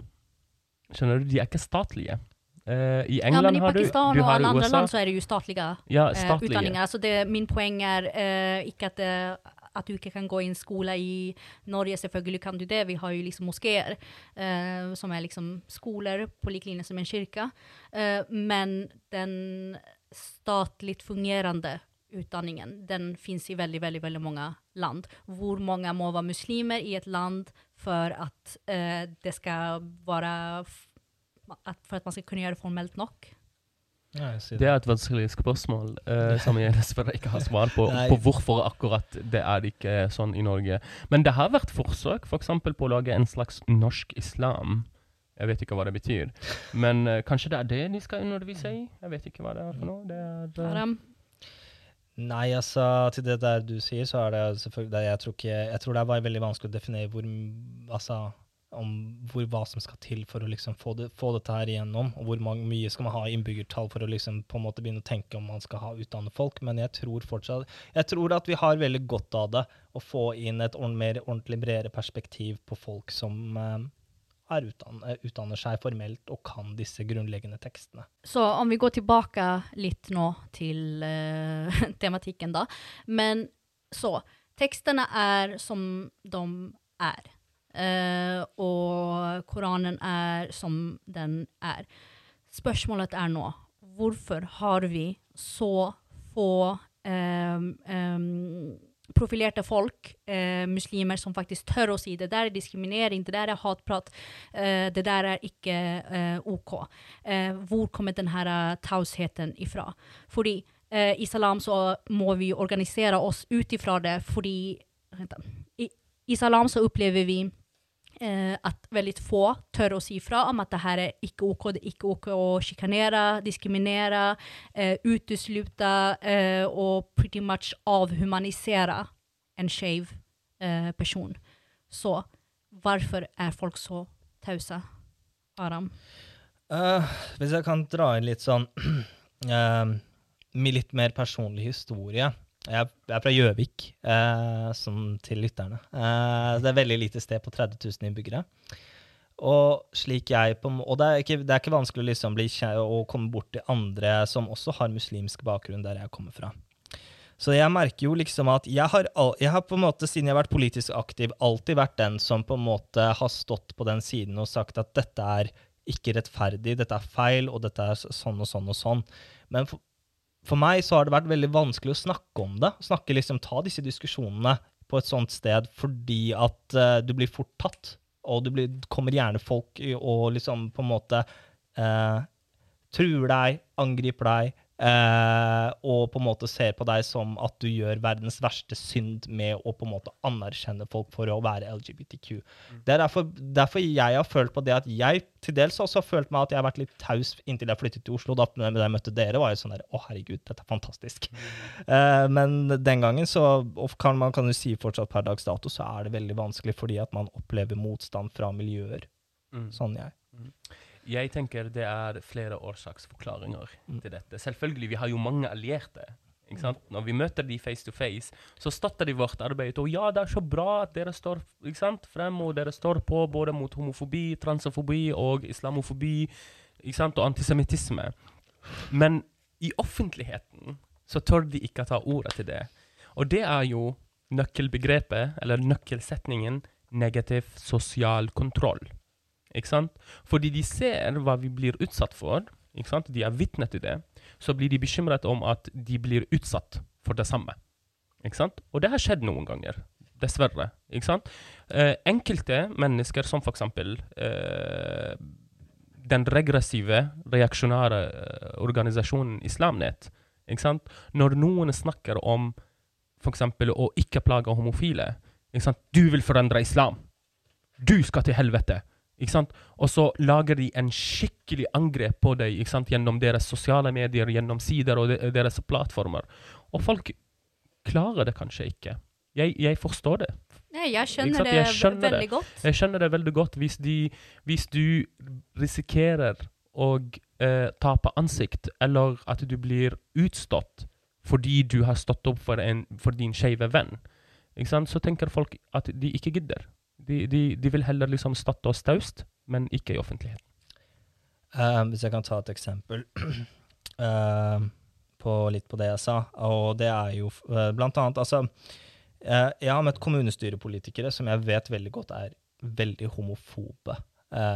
Skjønner du? De er ikke statlige. Uh, I Ja, men i har du Pakistan du og alle andre USA. land så er det jo statlige Ja, statlige. Uh, utdanninger. Så det, min poeng er uh, ikke at, eh, at du ikke kan gå i en skole i Norge. Selvfølgelig kan du det. Vi har jo liksom moskeer, eh, som er liksom skoler på lik linje som en kirke. Eh, men den statlig fungerende utdanningen, den finnes i veldig, veldig, veldig mange land. Hvor mange må være muslimer i et land for at eh, det skal være f- at, For at man skal kunne gjøre det formelt nok? Nei, det. Det er et vanskelig spørsmål eh, som jeg dessverre ikke har svar på, på hvorfor akkurat det er ikke sånn i Norge. Men det har vært forsøk f.eks. For på å lage en slags norsk islam. Jeg vet ikke hva det betyr. Men eh, kanskje det er det de skal undervise i? Jeg vet ikke hva det er for noe. Det er, eh, Adam? Nei, altså, til det der du sier, så er det selvfølgelig jeg, tror ikke, jeg tror det er veldig vanskelig å definere hvor, altså, hvor, hva som skal til for å liksom få, det, få dette her igjennom, og hvor mange, mye skal man ha i innbyggertall for å liksom på en måte begynne å tenke om man skal ha utdanne folk. Men jeg tror fortsatt jeg tror at vi har veldig godt av det å få inn et mer ordentlig bredere perspektiv på folk som eh, er utdann, eh, utdanner seg formelt og kan disse grunnleggende tekstene. Så om vi går tilbake litt nå til uh, tematikken, da. Men så Tekstene er som de er. Uh, og Koranen er som den er. Spørsmålet er nå hvorfor har vi så få um, ehm, profilerte folk, eh, muslimer, som faktisk tør å si det der er diskriminering, det der er hatprat, eh, det der er ikke eh, OK. Eh, hvor kommer denne tausheten ifra? Fordi eh, i Salam så må vi organisere oss ut ifra det, fordi I, I Salam så opplever vi eh, at veldig få tør å si fra om at det her er ikke OK, det er ikke OK å sjikanere, diskriminere, eh, uteslutte eh, og pretty much avhumanisere en skeiv eh, person. Så hvorfor er folk så tause, Aram? Uh, hvis jeg kan dra inn litt sånn uh, Med litt mer personlig historie. Jeg, er- fra Gjøvik, eh, som til lytterne. Eh, det er veldig lite sted på 30 000 innbyggere. Og jeg og det er ikke, det er ikke vanskelig å liksom bli å komme bort til andre som også har muslimsk bakgrunn der jeg kommer fra. Så jeg merker jo liksom at jeg har, jeg har på en måte, siden jeg har vært politisk aktiv, alltid vært den som på en måte har stått på den siden og sagt at dette er ikke rettferdig, dette er feil, og dette er sånn og sånn og sånn. Men for, for meg så har det vært veldig vanskelig å snakke om det. Snakke liksom, Ta disse diskusjonene på et sånt sted fordi at uh, du blir fort tatt. Og det blir, kommer gjerne folk og liksom på en måte uh, truer deg, angriper deg, og på en måte ser på deg som at du gjør verdens verste synd med å på en måte anerkjenne folk for å være LGBTQ. Det er derfor, derfor jeg har følt på det at jeg til dels også har følt meg at jeg har vært litt taus inntil jeg flyttet til Oslo. Da jeg møtte dere, var jeg sånn der Å, herregud, dette er fantastisk. Eh, men den gangen så og kan man kan jo si fortsatt per dags dato, så er det veldig vanskelig fordi at man opplever motstand fra miljøer. Mm. Sånn jeg. Jeg tenker det er flere årsaksforklaringer Mm. til dette. Selvfølgelig, vi har jo mange allierte. Ikke sant? Når vi møter de face to face, så støtter de vårt arbeid. Og ja, det er så bra at dere står frem, og dere står på både mot homofobi, transofobi og islamofobi ikke sant, og antisemittisme. Men i offentligheten så tør de ikke ta ordet til det. Og det er jo nøkkelbegrepet, eller nøkkelsetningen, negativ sosial kontroll. Ikke sant? Fordi de ser hva vi blir utsatt for, ikke sant? de er vitne til det, så blir de bekymret om at de blir utsatt for det samme. Ikke sant? Og det har skjedd noen ganger, dessverre. Ikke sant? Eh, enkelte mennesker, som f.eks. Eh, den regressive, reaksjonære eh, organisasjonen Islamnet. Ikke sant? Når noen snakker om f.eks. å ikke plage homofile ikke sant? Du vil forandre islam! Du skal til helvete! Og så lager de en skikkelig angrep på deg gjennom deres sosiale medier, gjennom sider og de, deres plattformer. Og folk klarer det kanskje ikke. Jeg, jeg forstår det. Nei, jeg skjønner det Jeg skjønner veldig godt. Jeg skjønner det veldig godt hvis, de, hvis du risikerer å eh, tape ansikt, eller at du blir utstått fordi du har stått opp for, en, for din skeive venn. Så tenker folk at de ikke gidder. De, de, de vil heller liksom støtte oss taust, men ikke i offentligheten. Eh, hvis jeg kan ta et eksempel uh, på litt på det jeg sa, og det er jo uh, blant annet Altså, jeg har møtt kommunestyrepolitikere som jeg vet veldig godt er veldig homofobe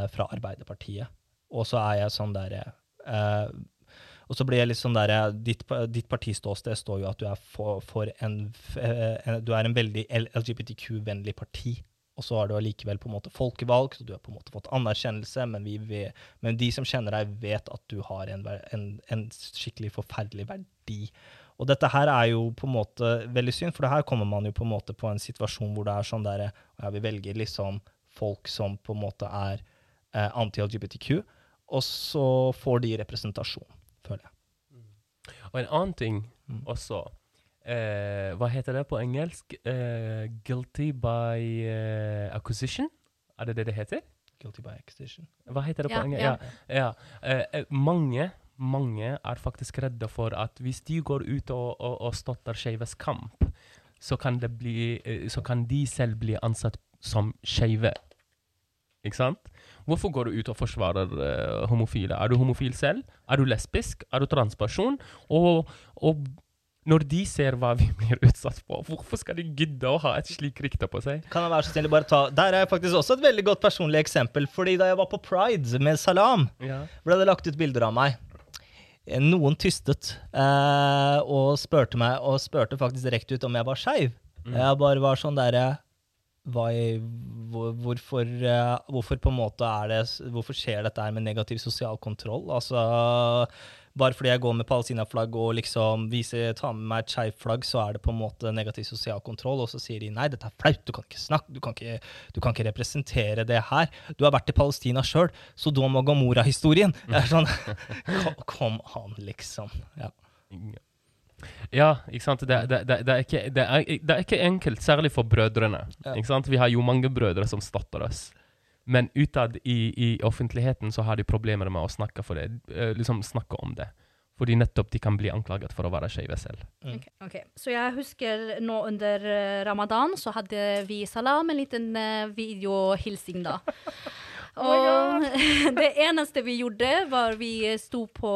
fra Arbeiderpartiet. Og så er jeg sånn derre og så blir jeg litt sånn der, ditt, ditt partiståsted står jo at du er for, for en, en Du er en veldig LGBTQ-vennlig parti. Og så har du allikevel på en måte folkevalgt, og du har på en måte fått anerkjennelse, men, vi, men de som kjenner deg, vet at du har en, en, en skikkelig forferdelig verdi. Og dette her er jo på en måte veldig synd, for det her kommer man jo på en måte på en situasjon hvor det er sånn der, ja, vi velger liksom folk som på en måte er eh, anti-LGBTQ, og så får de representasjon, føler jeg. Og en annen ting Mm. også eh, Hva heter det på engelsk? Eh, guilty by eh, acquisition? Er det det det heter? Guilty by acquisition. Hva heter det på engelsk? ja. Ja. ja. Eh, eh, mange, mange er faktisk redde for at hvis de går ut og, og, og støtter skeives kamp, så kan, det bli, eh, så kan de selv bli ansatt som skeive. Ikke sant? Hvorfor går du ut og forsvarer uh, homofile? Er du homofil selv? Er du lesbisk? Er du transperson? Og, og når de ser hva vi blir utsatt for, hvorfor skal de gidde å ha et slikt rykte på seg? Kan jeg være så snill bare ta Der er faktisk også et veldig godt personlig eksempel. fordi da jeg var på Pride med Salam, Ja. ble det lagt ut bilder av meg. Noen tystet eh, og spurte meg, og spurte faktisk direkte ut om jeg var skeiv. Mm. Jeg bare var sånn derre hvor, hvorfor, eh, hvorfor på en måte er det Hvorfor skjer dette her med negativ sosial kontroll? Altså, bare fordi jeg går med palestinaflagg og liksom viser, tar med meg et skeivt flagg, så er det på en måte negativ sosial kontroll. Og så sier de nei, dette er flaut, du kan ikke snakke, du kan ikke, du kan ikke representere det her. Du har vært i Palestina sjøl, så da må Gamora-historien Jeg er sånn Kom, an, liksom. Ja. Ja, ikke sant. Det, det, det, det, er ikke, er, det er ikke enkelt, særlig for brødrene. Ikke sant? Vi har jo mange brødre som støtter oss. Men utad i, i offentligheten så har de problemer med å snakke, for det, eh, liksom snakke om det. Fordi nettopp de kan bli anklaget for å være skeive selv. Mm. Okay, ok. Så jeg husker nå under eh, ramadan så hadde vi Salam en liten eh, videohilsing da. Og det eneste vi gjorde, var vi sto på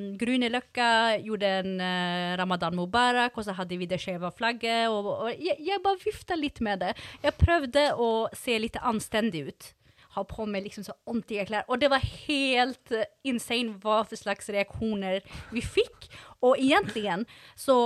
mm, Grünerløkka, gjorde en eh, ramadan mubarak, og så hadde vi det skjeve flagget. Og, og jeg, jeg bare vifta litt med det. Jeg prøvde å se litt anstendig ut. Ha på meg liksom så ordentlige klær. Og det var helt eh, insane hva for slags reaksjoner vi fikk. Og egentlig så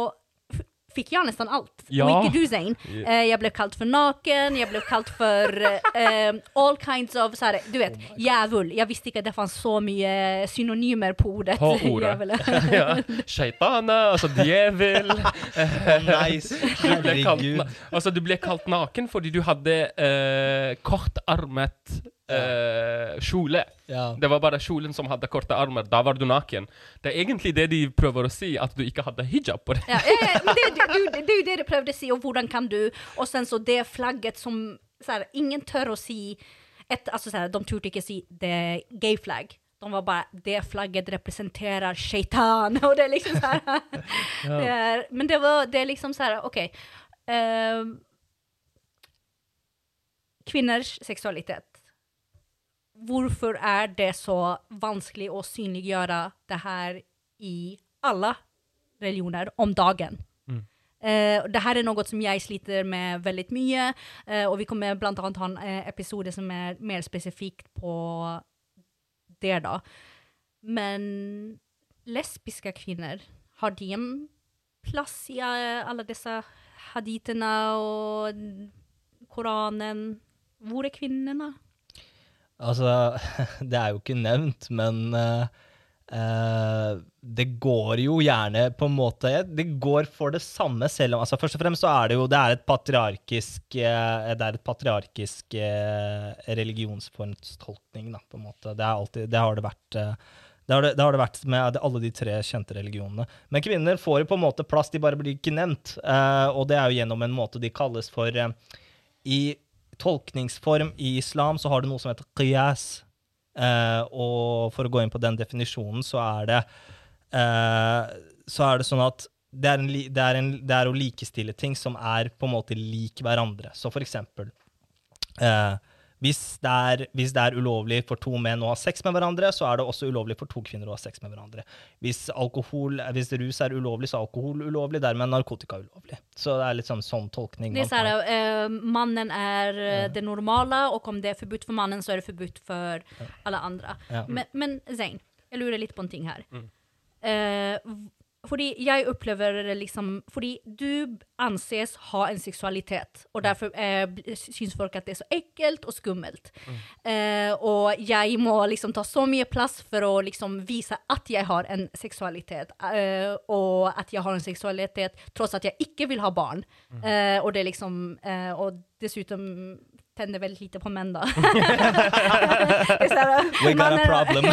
fikk jeg nesten alt. Ja. Og ikke du, Zain. Eh, jeg ble kalt for naken, jeg ble kalt for eh, all kinds of så her, Du vet, jævul. Jeg visste ikke at det fantes så mye synonymer på ordet. På ordet. ja. Shaitana, altså djevel. Nice. Du ble, kalt, Herregud. altså, du ble kalt naken fordi du hadde eh, kortarmet eh, kjole. Ja. Det var bare kjolen som hadde korte armer. Da var du naken. Det er egentlig det de prøver å si, at du ikke hadde hijab på deg. Ja, ja, ja, det, det, det, det er jo det de prøvde å si, og hvordan kan du Og sen så det flagget som så her, Ingen tør å si et, altså, så her, De turte ikke si det gay flag. De var bare Det flagget representerer shaitan. Og det er liksom sånn ja. Men det var det er liksom sånn OK. Uh, kvinners seksualitet. Hvorfor er det så vanskelig å synliggjøre det her i alle religioner om dagen? Mm. Eh, det her er noe som jeg sliter med veldig mye, uh, og vi kommer blant annet ha en eh, episode som er mer spesifikt på det, da. Men lesbiske kvinner, har de en plass i alle disse haditene og Koranen? Hvor er kvinnene? Altså, det er jo ikke nevnt, men uh, det går jo gjerne på en måte Det går for det samme, selv om altså Først og fremst så er det jo det er et patriarkisk eh, Det er et patriarkisk religionsformstolkning, da, på en måte. Det, alltid, det har det vært. det har det, det har det vært med alle de tre kjente religionene. Men kvinner får jo på en måte plass, de bare blir ikke nevnt. Uh, og det er jo gjennom en måte de kalles for uh, I tolkningsform i islam så har du noe som heter qiyas. Eh, og for å gå inn på den definisjonen, så er det eh, Så er det sånn at det er, en, det, er en, det er å likestille ting som er på en måte lik hverandre. Så for eksempel eh, hvis, det er, hvis det er ulovlig for to menn å ha sex med hverandre, så er det også ulovlig for to kvinner å ha sex med hverandre. Hvis, alkohol, hvis rus er ulovlig, så er alkohol ulovlig, dermed er narkotika ulovlig. Så det er litt sånn, sånn tolkning. Det är man så har. eh, mannen er uh, det normale, og om det er forbudt for mannen så er det forbudt for alle andre. Ja. Men, men Zain, jeg lurer litt på en ting her. Mm. V- fordi jeg opplever liksom Fordi du anses ha en seksualitet, og derfor eh, syns folk at det er så ekkelt og skummelt. Eh, og jeg må liksom ta så mye plass for å liksom vise at jeg har en seksualitet, eh, og at jeg har en seksualitet tross at jeg ikke vil ha barn. Eh, og det liksom eh, Og dessuten tenner veldig lite på menn, da. We got a mannen- problem.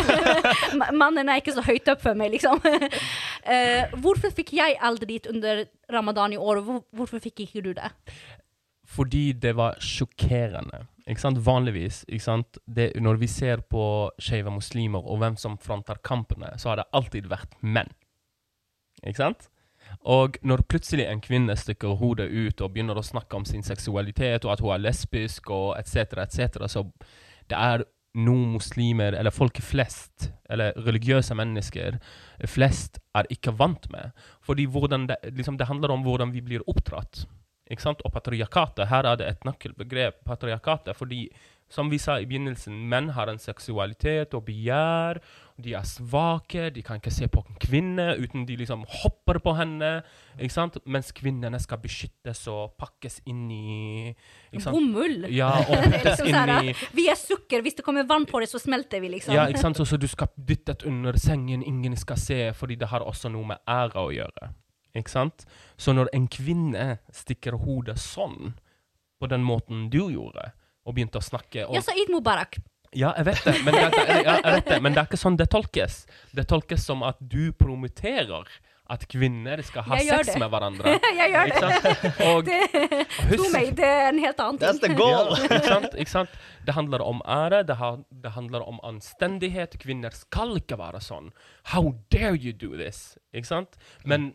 Mannen er ikke så høyt opp for meg, liksom. Uh, hvorfor fikk jeg aldri dit under ramadan i år, og hvorfor fikk ikke du det? Fordi det var sjokkerende. Ikke sant? Vanligvis, ikke sant? Det, når vi ser på skeive muslimer og hvem som fronter kampene, så har det alltid vært menn. Ikke sant? Og når plutselig en kvinne stikker hodet ut og begynner å snakke om sin seksualitet, og at hun er lesbisk, og etc., etc., så det er noen muslimer, eller folk flest, eller religiøse mennesker flest, er ikke vant med. Fordi det, liksom, det handler om hvordan vi blir oppdratt. Ikke sant? Og patriarkatet, her er det et nøkkelbegrep, patriarkatet, fordi som vi sa i begynnelsen, menn har en seksualitet og begjær, de er svake, de kan ikke se på en kvinne uten de liksom hopper på henne, ikke sant? Mens kvinnene skal beskyttes og pakkes inn i? Bomull! Ja, og puttes liksom inn i vi er sukker, hvis det kommer vann på det, så smelter vi, liksom. Ja, ikke sant? Så, så du skal dyttes under sengen, ingen skal se, fordi det har også noe med ære å gjøre. Ikke sant? Så når en kvinne stikker hodet sånn, på den måten du gjorde, og begynte å snakke og, Jeg sa Eid Mubarak. Ja, jeg vet det, men det, er, jeg vet det, men det er ikke sånn det tolkes. Det tolkes som at du promoterer at kvinner skal ha sex det. med hverandre. jeg gjør Ikke det. Og husk meg, det er en helt annen That's the goal. ja, ikke sant? Ikke sant? Det handler om ære, det, har, det handler om anstendighet. Kvinner skal ikke være sånn. How dare you do this? Ikke sant? Men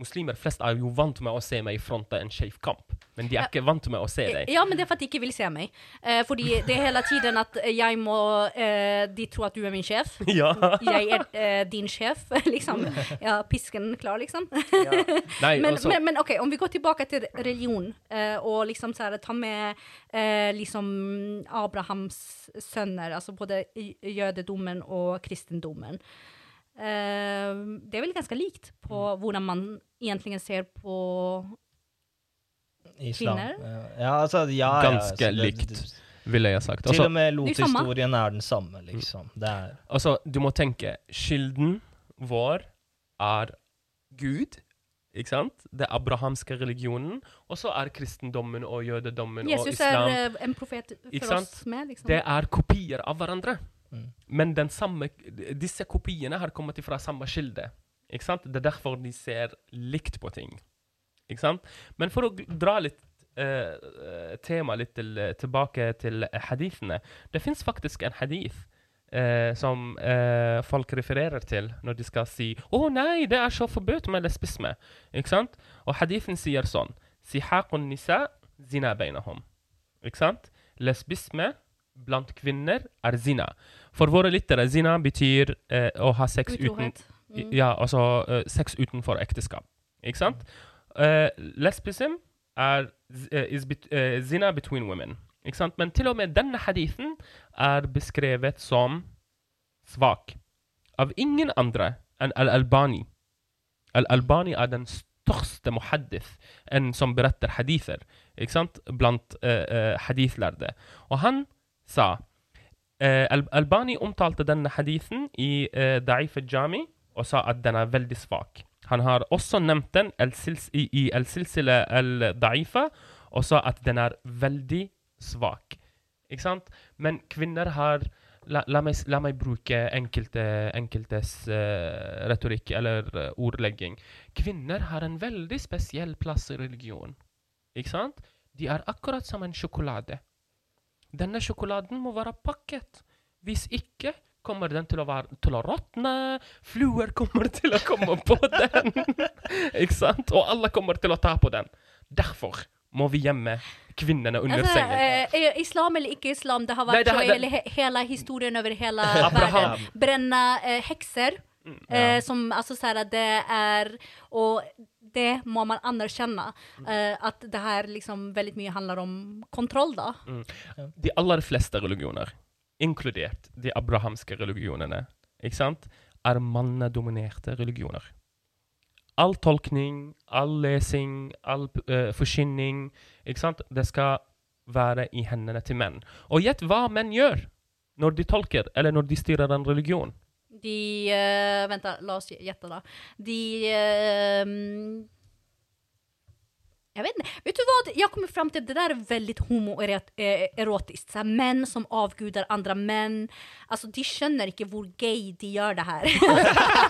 muslimer flest er jo vant med å se meg fronte en skeiv kamp. Men de er Ja. ikke vant med å se deg. Ja, men det er for at de ikke vil se meg. Eh, fordi det er hele tiden at jeg må eh, De tror at du er min sjef. Ja. Jeg er eh, din sjef, liksom. Ja, pisken klar, liksom. Nei, Men, også... men, men OK, om vi går tilbake til religion, eh, og liksom så her, ta med eh, liksom Abrahams sønner, altså både i- jødedommen og kristendommen. Eh, det er vel ganske likt på Mm. hvordan man egentlig ser på Islam. Kvinner? Ja, altså, ja, ja, Ganske altså, likt. det- ville jeg sagt. Til Altså, og med lothistorien er den samme, liksom. Det er altså, du må tenke Kilden vår er Gud. Ikke sant? Det abrahamske religionen. Og så er kristendommen og jødedommen og Jesus er eh, en profet for oss med, liksom. Det er kopier av hverandre. Mm. Men den samme, disse kopiene har kommet fra samme kilde. Ikke sant? Det er derfor de ser likt på ting. Ikke sant? Men for å dra litt eh, temaet tema litt til, tilbake til hadithene Det fins faktisk en hadith eh, som eh, folk refererer til når de skal si 'Å nei, det er så forbudt med lesbisme'. Ikke sant? Og hadithen sier sånn Sihaqun nisa zina beinahum. Ikke sant? Lesbisme blant kvinner er zina. For våre lyttere, zina betyr eh, å ha sex uten Mm. ja, altså eh, sex utenfor ekteskap. Ikke sant? Uh, lesbism er eh, is bet, eh, zina between women. Ikke sant? Men til og med denne hadithen er beskrevet som svak. Av ingen andre enn al-Albani. Al-Albani er den største muhaddith enn som beretter hadither ikke sant? blant uh, uh, hadithlærde. Og han sa eh, Albani omtalte denne hadithen i uh, Da'if al-Jami og sa at den er veldig svak. Han har også nevnt den i Al-Silsila al-Da'ifa og sa at den er veldig svak. Ikke sant? Men kvinner har La, la, meg, la meg bruke enkelte, enkeltes uh, retorikk eller uh, ordlegging. Kvinner har en veldig spesiell plass i religion. Ikke sant? De er akkurat som en sjokolade. Denne sjokoladen må være pakket. Hvis ikke kommer den til å, være, til å råtne. Fluer kommer til å komme på den. ikke sant? Og alle kommer til å ta på den. Derfor må vi gjemme kvinnene under Altså, sengen. eh, er islam eller ikke islam, det har Nei, vært det så hele, he- hele historien over hele Abraham. verden. Brenne eh, hekser. Mm, Eh, som altså sier at det er Og det må man anerkjenne. Uh, at det her liksom veldig mye handler om kontroll, da. de aller fleste religioner, inkludert de abrahamske religionene, ikke sant, er mannedominerte religioner. All tolkning, all lesing, all uh, forkynning, ikke sant, det skal være i hendene til menn. Og gjett hva menn gjør når de tolker, eller når de styrer en religion. De uh, Vent, da, la oss gjette, da. De uh, Jeg vet ikke. Vet du hva? Jeg kommer fram til det der er veldig homoerotisk. Så här, Menn som avgudar andre menn. Altså, de skjønner ikke hvor gay de gjør det her.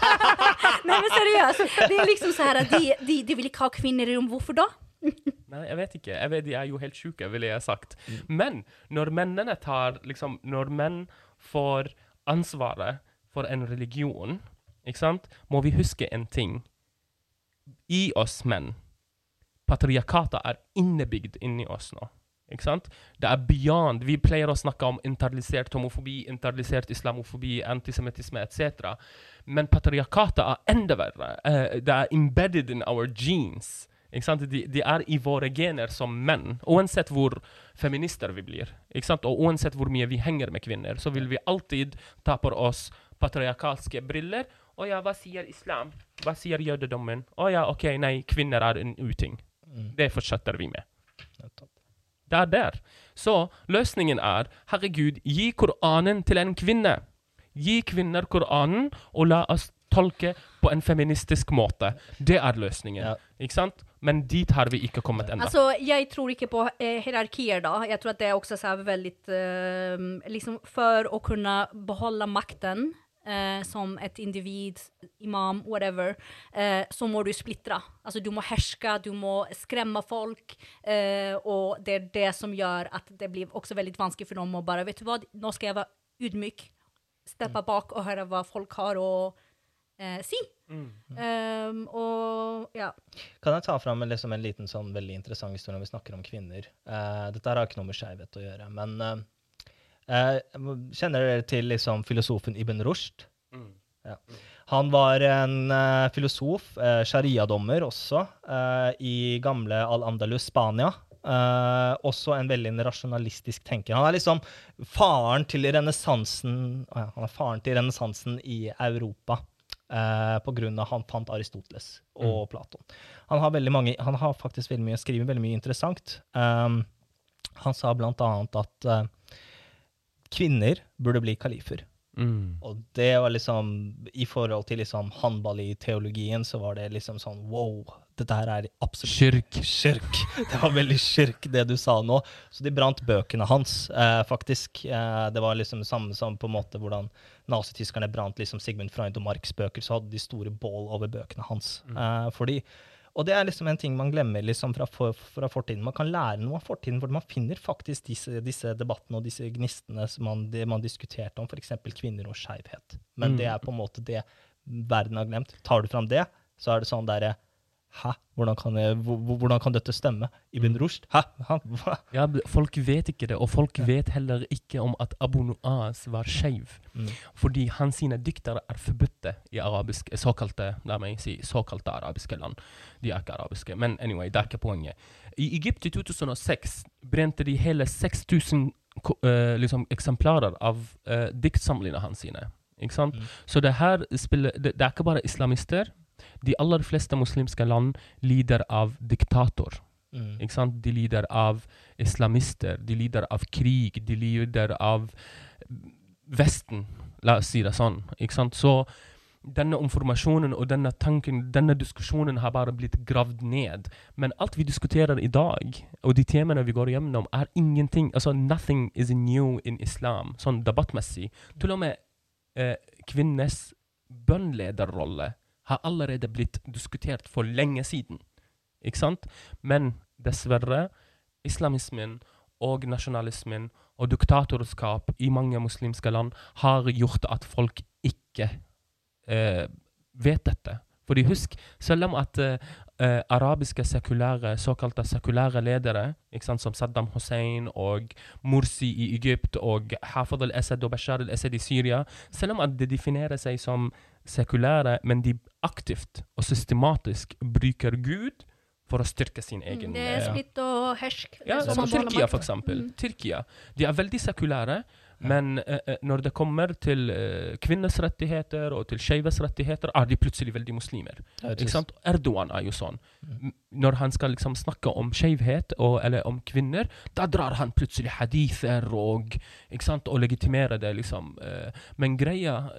Nei, men seriøst. Det er liksom så her at de, de, de vil ikke ha kvinner i rom. Hvorfor da? Nei, jeg vet ikke. Jeg vet, de er jo helt sjuke, ville jeg sagt. Men når mennene tar liksom, Når menn får ansvaret for en religion, ikke sant, må vi huske en ting. I oss menn Patriarkatet er innebygd inni oss nå. Ikke sant? Det er beyond. Vi pleier å snakke om internalisert homofobi, internalisert islamofobi, antisemittisme etc. Men patriarkatet er enda verre. Uh, det er embedded in our genes. Ikke sant? De, de er i våre gener som menn. Uansett hvor feminister vi blir, ikke sant? og uansett hvor mye vi henger med kvinner, så vil vi alltid ta på oss patriarkalske briller. Å ja, hva sier islam? Hva sier jødedommen? Å ja, OK, nei, kvinner er en uting. Mm. Det fortsetter vi med. Det er der. Så løsningen er, herregud, gi Koranen til en kvinne. Gi kvinner Koranen, og la oss tolke på en feministisk måte. Det er løsningen. Ja. Ikke sant? Men dit har vi ikke kommet ennå. Altså, jeg tror ikke på eh, hierarkier, da. Jeg tror at det er også så veldig eh, liksom For å kunne beholde makten eh, som et individ, imam, whatever, eh, så må du splitte. Altså, du må herske, du må skremme folk, eh, og det er det som gjør at det blir også veldig vanskelig for dem å bare Vet du hva, nå skal jeg være ydmyk, steppe bak og høre hva folk har å eh, si. Um, og ja. Kan jeg ta fram liksom, en liten sånn veldig interessant historie når vi snakker om kvinner? Eh, dette har ikke noe med skeivhet å gjøre, men eh, eh, kjenner dere til liksom, filosofen Ibn Rushd? Ja. Han var en eh, filosof, uh, sharia-dommer også, eh, i gamle Al-Andalus, Spania. Eh, også en veldig rasjonalistisk tenker. Han er liksom faren til renessansen ja, Han er faren til renessansen i Europa. Uh, på grunn av han fant Aristoteles og Platon. Han har, mange, han har faktisk veldig mye, skriver veldig mye interessant. Um, han sa blant annet at uh, kvinner burde bli kalifer. Mm. Og det var liksom I forhold til liksom Hanbali-teologien så var det liksom sånn wow, dette her er absolutt Kyrk. Kyrk. Det var veldig kyrk, det du sa nå. Så de brant bøkene hans, eh, faktisk. Eh, det var liksom det samme som på en måte hvordan nazityskerne brant liksom Sigmund Freund og Marx bøker, så hadde de store bål over bøkene hans. Eh, fordi og det er liksom en ting man glemmer liksom fra, for, fra fortiden. Man kan lære noe av fortiden, for man finner faktisk disse, disse debattene og disse gnistene som man, det man diskuterte om, f.eks. kvinner og skeivhet. Men Mm. det er på en måte det verden har glemt. Tar du fram det, så er det sånn derre Hæ? Hvordan kan, jeg, hvor- hvor- hvordan kan dette stemme? Ibn Rushd? Hæ? Hæ? Ja, folk vet ikke det, og folk vet heller ikke om at Abu Nuas var skeiv. Mm. Fordi hans sine dikter er forbudte i arabisk, såkalte, la meg si, såkalte arabiske land. De er ikke arabiske, men anyway, det er ikke poenget. I Egypt i 2006 brente de hele 6000 ko- eh, liksom, eksemplarer av uh, diktsamlingene hans sine. Ikke sant? Mm. Så det her spiller, det, det er ikke bare islamister. De aller fleste muslimske land lider av diktator. Mm. Ikke sant? De lider av islamister, de lider av krig, de lider av Vesten, la oss si det sånn. Ikke sant? Så denne informasjonen og denne tanken, denne diskusjonen har bare blitt gravd ned. Men alt vi diskuterer i dag, og de temaene vi går gjennom, er ingenting Altså, nothing is new in islam, sånn debattmessig. Til og med eh, kvinners bønnlederrolle har allerede blitt diskutert for lenge siden. Ikke sant? Men dessverre, islamismen og nasjonalismen og diktatorskap i mange muslimske land har gjort at folk ikke eh, vet dette. Fordi husk, selv om at eh, eh, arabiske sekulære, såkalte sekulære ledere, ikke sant, som Saddam Hussein og Morsi i Egypt og Hafad al-Assad og Bashar al-Assad i Syria, selv om at de definerer seg som sekulære, men de aktivt og systematisk bruker Gud for å styrke sin egen Det er eh, splitt og hersk. ja, som som Tyrkia, for eksempel. Mm. Tyrkia. De er veldig sekulære, men eh, eh, når det kommer til eh, kvinners rettigheter og til skeives rettigheter, er de plutselig veldig muslimer. Sant? Erdogan er jo sånn. Mm. Når han skal liksom snakke om skeivhet eller om kvinner, da drar han plutselig hadither og, og legitimerer det. liksom. eh. Men greia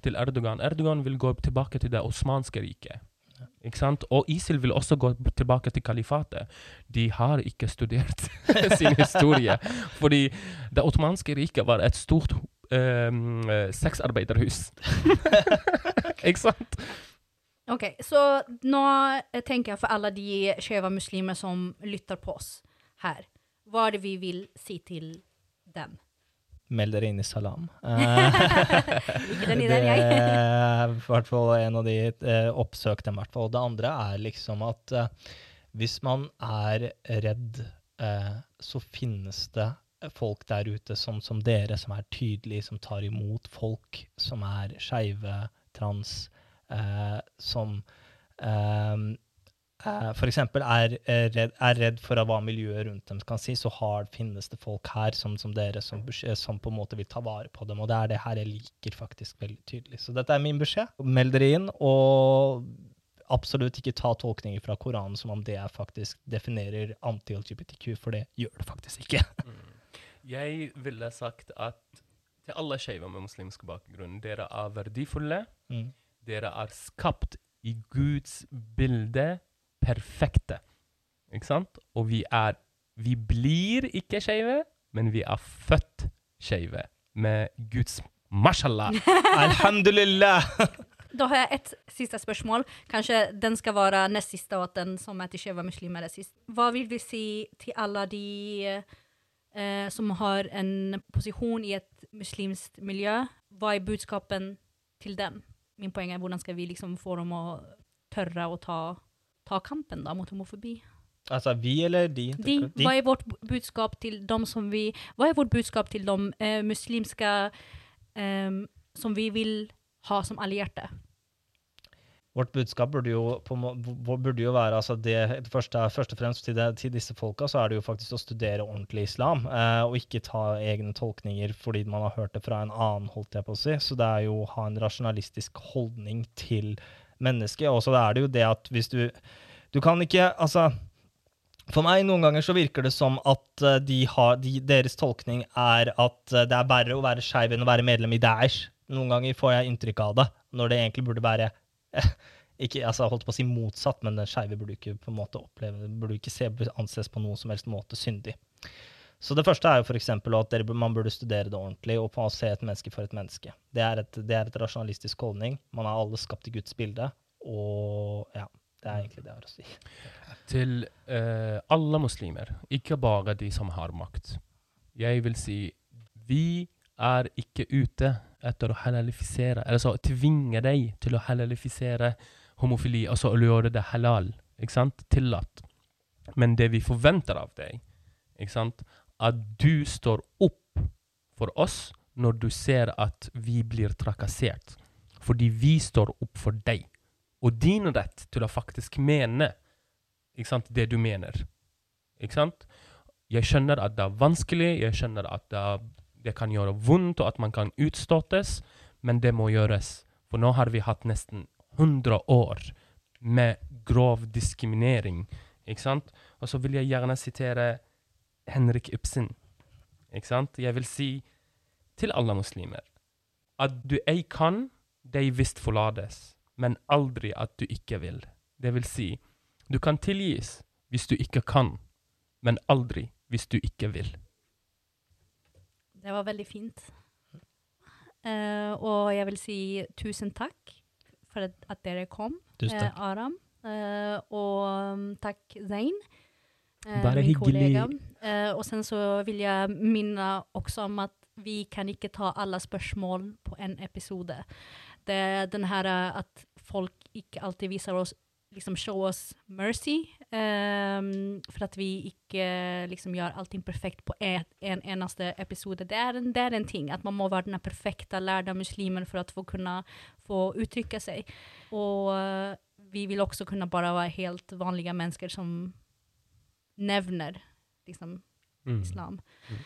til Erdogan Erdogan vil gå tilbake til det osmanske riket. Ikke sant? Og ISIL vil også gå tilbake til kalifatet. De har ikke studert sin historie. Fordi det ottomanske riket var et stort um, sexarbeiderhus. ikke sant? Ok, så nå tenker jeg for alle de skeive muslimer som lytter på oss her. Hva er det vi vil si til dem? Meld dere inn i Salam. Eh, Ikke den det ideen, jeg. er i hvert fall en av de eh, oppsøk dem, i hvert fall. Det andre er liksom at eh, hvis man er redd, eh, så finnes det folk der ute som, som dere, som er tydelige, som tar imot folk som er skeive, trans, eh, som eh, eh, eksempel er, er, redd, er redd for hva miljøet rundt dem kan si, så har, finnes det folk her som, som dere som, som på en måte vil ta vare på dem. Og det er det her jeg liker faktisk veldig tydelig. Så dette er min beskjed. Meld dere inn, og absolutt ikke ta tolkninger fra Koranen som om det jeg faktisk definerer anti-LGBTQ, for det gjør det faktisk ikke. Jeg ville sagt at til alle skeive med muslimsk bakgrunn, dere er verdifulle. Mm. Dere er skapt i Guds bilde perfekte. Ikke sant? Og vi er Vi blir ikke skeive, men vi er født skeive med Guds Mashallah! Alhamdulillah! Da har jeg et siste spørsmål. Kanskje den skal være nest siste, og at den som er til skeive muslimer, er sist. Hva vil vi si til alle de eh, som har en posisjon i et muslimsk miljø? Hva er budskapen til dem? Min poeng er hvordan skal vi liksom få dem å tørre å ta, ta kampen da, mot homofobi? Altså vi eller de? De, hva er vårt budskap til dem som vi Hva er vårt budskap til de eh, muslimske eh, som vi vil ha som allierte? Vårt budskap burde jo, på, burde jo være altså det, først, først og fremst til, det, til, disse folka, så er det jo faktisk å studere ordentlig islam, eh, og ikke ta egne tolkninger fordi man har hørt det fra en annen, holdt jeg på å si. Så det er jo å ha en rasjonalistisk holdning til mennesket. Og så er det jo det at hvis du Du kan ikke Altså for meg noen ganger så virker det som at eh, de har, de, deres tolkning er at eh, det er verre å være skeiv enn å være medlem i Daesh. Noen ganger får jeg inntrykk av det, når det egentlig burde være ikke, altså, holdt på å si motsatt, men den skeive burde ikke på en måte oppleve, burde ikke se, anses på noen som helst måte syndig. Så det første er jo f.eks. at dere, man burde studere det ordentlig og se et menneske for et menneske. Det er et, det er et rasjonalistisk holdning. Man er alle skapt i Guds bilde, og ja. Det er egentlig det jeg har å si. Til uh, alle muslimer, ikke bare de som har makt. Jeg vil si vi er ikke ute etter å halalifisere, eller så tvinge deg til å halalifisere homofili, altså å gjøre det halal, ikke sant, tillatt. Men det vi forventer av deg, ikke sant, at du står opp for oss når du ser at vi blir trakassert. Fordi vi står opp for deg. Og din rett til å faktisk mene sant, det du mener. Ikke sant? Jeg skjønner at det er vanskelig, jeg skjønner at det det kan gjøre vondt, og at man kan utstøtes, men det må gjøres. For nå har vi hatt nesten 100 år med grov diskriminering. Ikke sant? Og så vil jeg gjerne sitere Henrik Ibsen. Ikke sant? Jeg vil si til alle muslimer at du ei kan, de visst forlates, men aldri at du ikke vil. Det vil si, du kan tilgis hvis du ikke kan, men aldri hvis du ikke vil. Det var veldig fint. Uh, og jeg vil si tusen takk for at, at dere kom, tusen takk. Uh, Aram. Uh, og um, takk, Zain. Bare hyggelig. og sen så vil jeg minne også om at vi kan ikke ta alle spørsmål på en episode. Det er den her at folk ikke alltid viser oss liksom show oss mercy. Um, for at vi ikke liksom gjør allting perfekt på en, en eneste episode. Det er, en, det er, en, ting. At man må være den perfekte lærde muslimen for å få kunne få uttrykke seg. Og vi vil også kunne bare være helt vanlige mennesker som nevner liksom, mm. islam. Mm.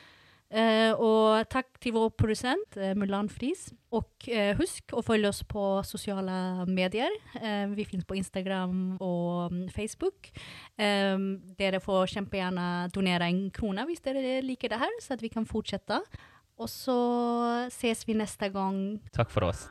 Uh, og takk til vår produsent uh, Mulan Friis. Og uh, husk å følge oss på sosiale medier. vi finnes på Instagram og um, Facebook. Um, dere får kjempegjerne donere en krone hvis dere liker det her, så at vi kan fortsette. Og så ses vi neste gang. Takk for oss.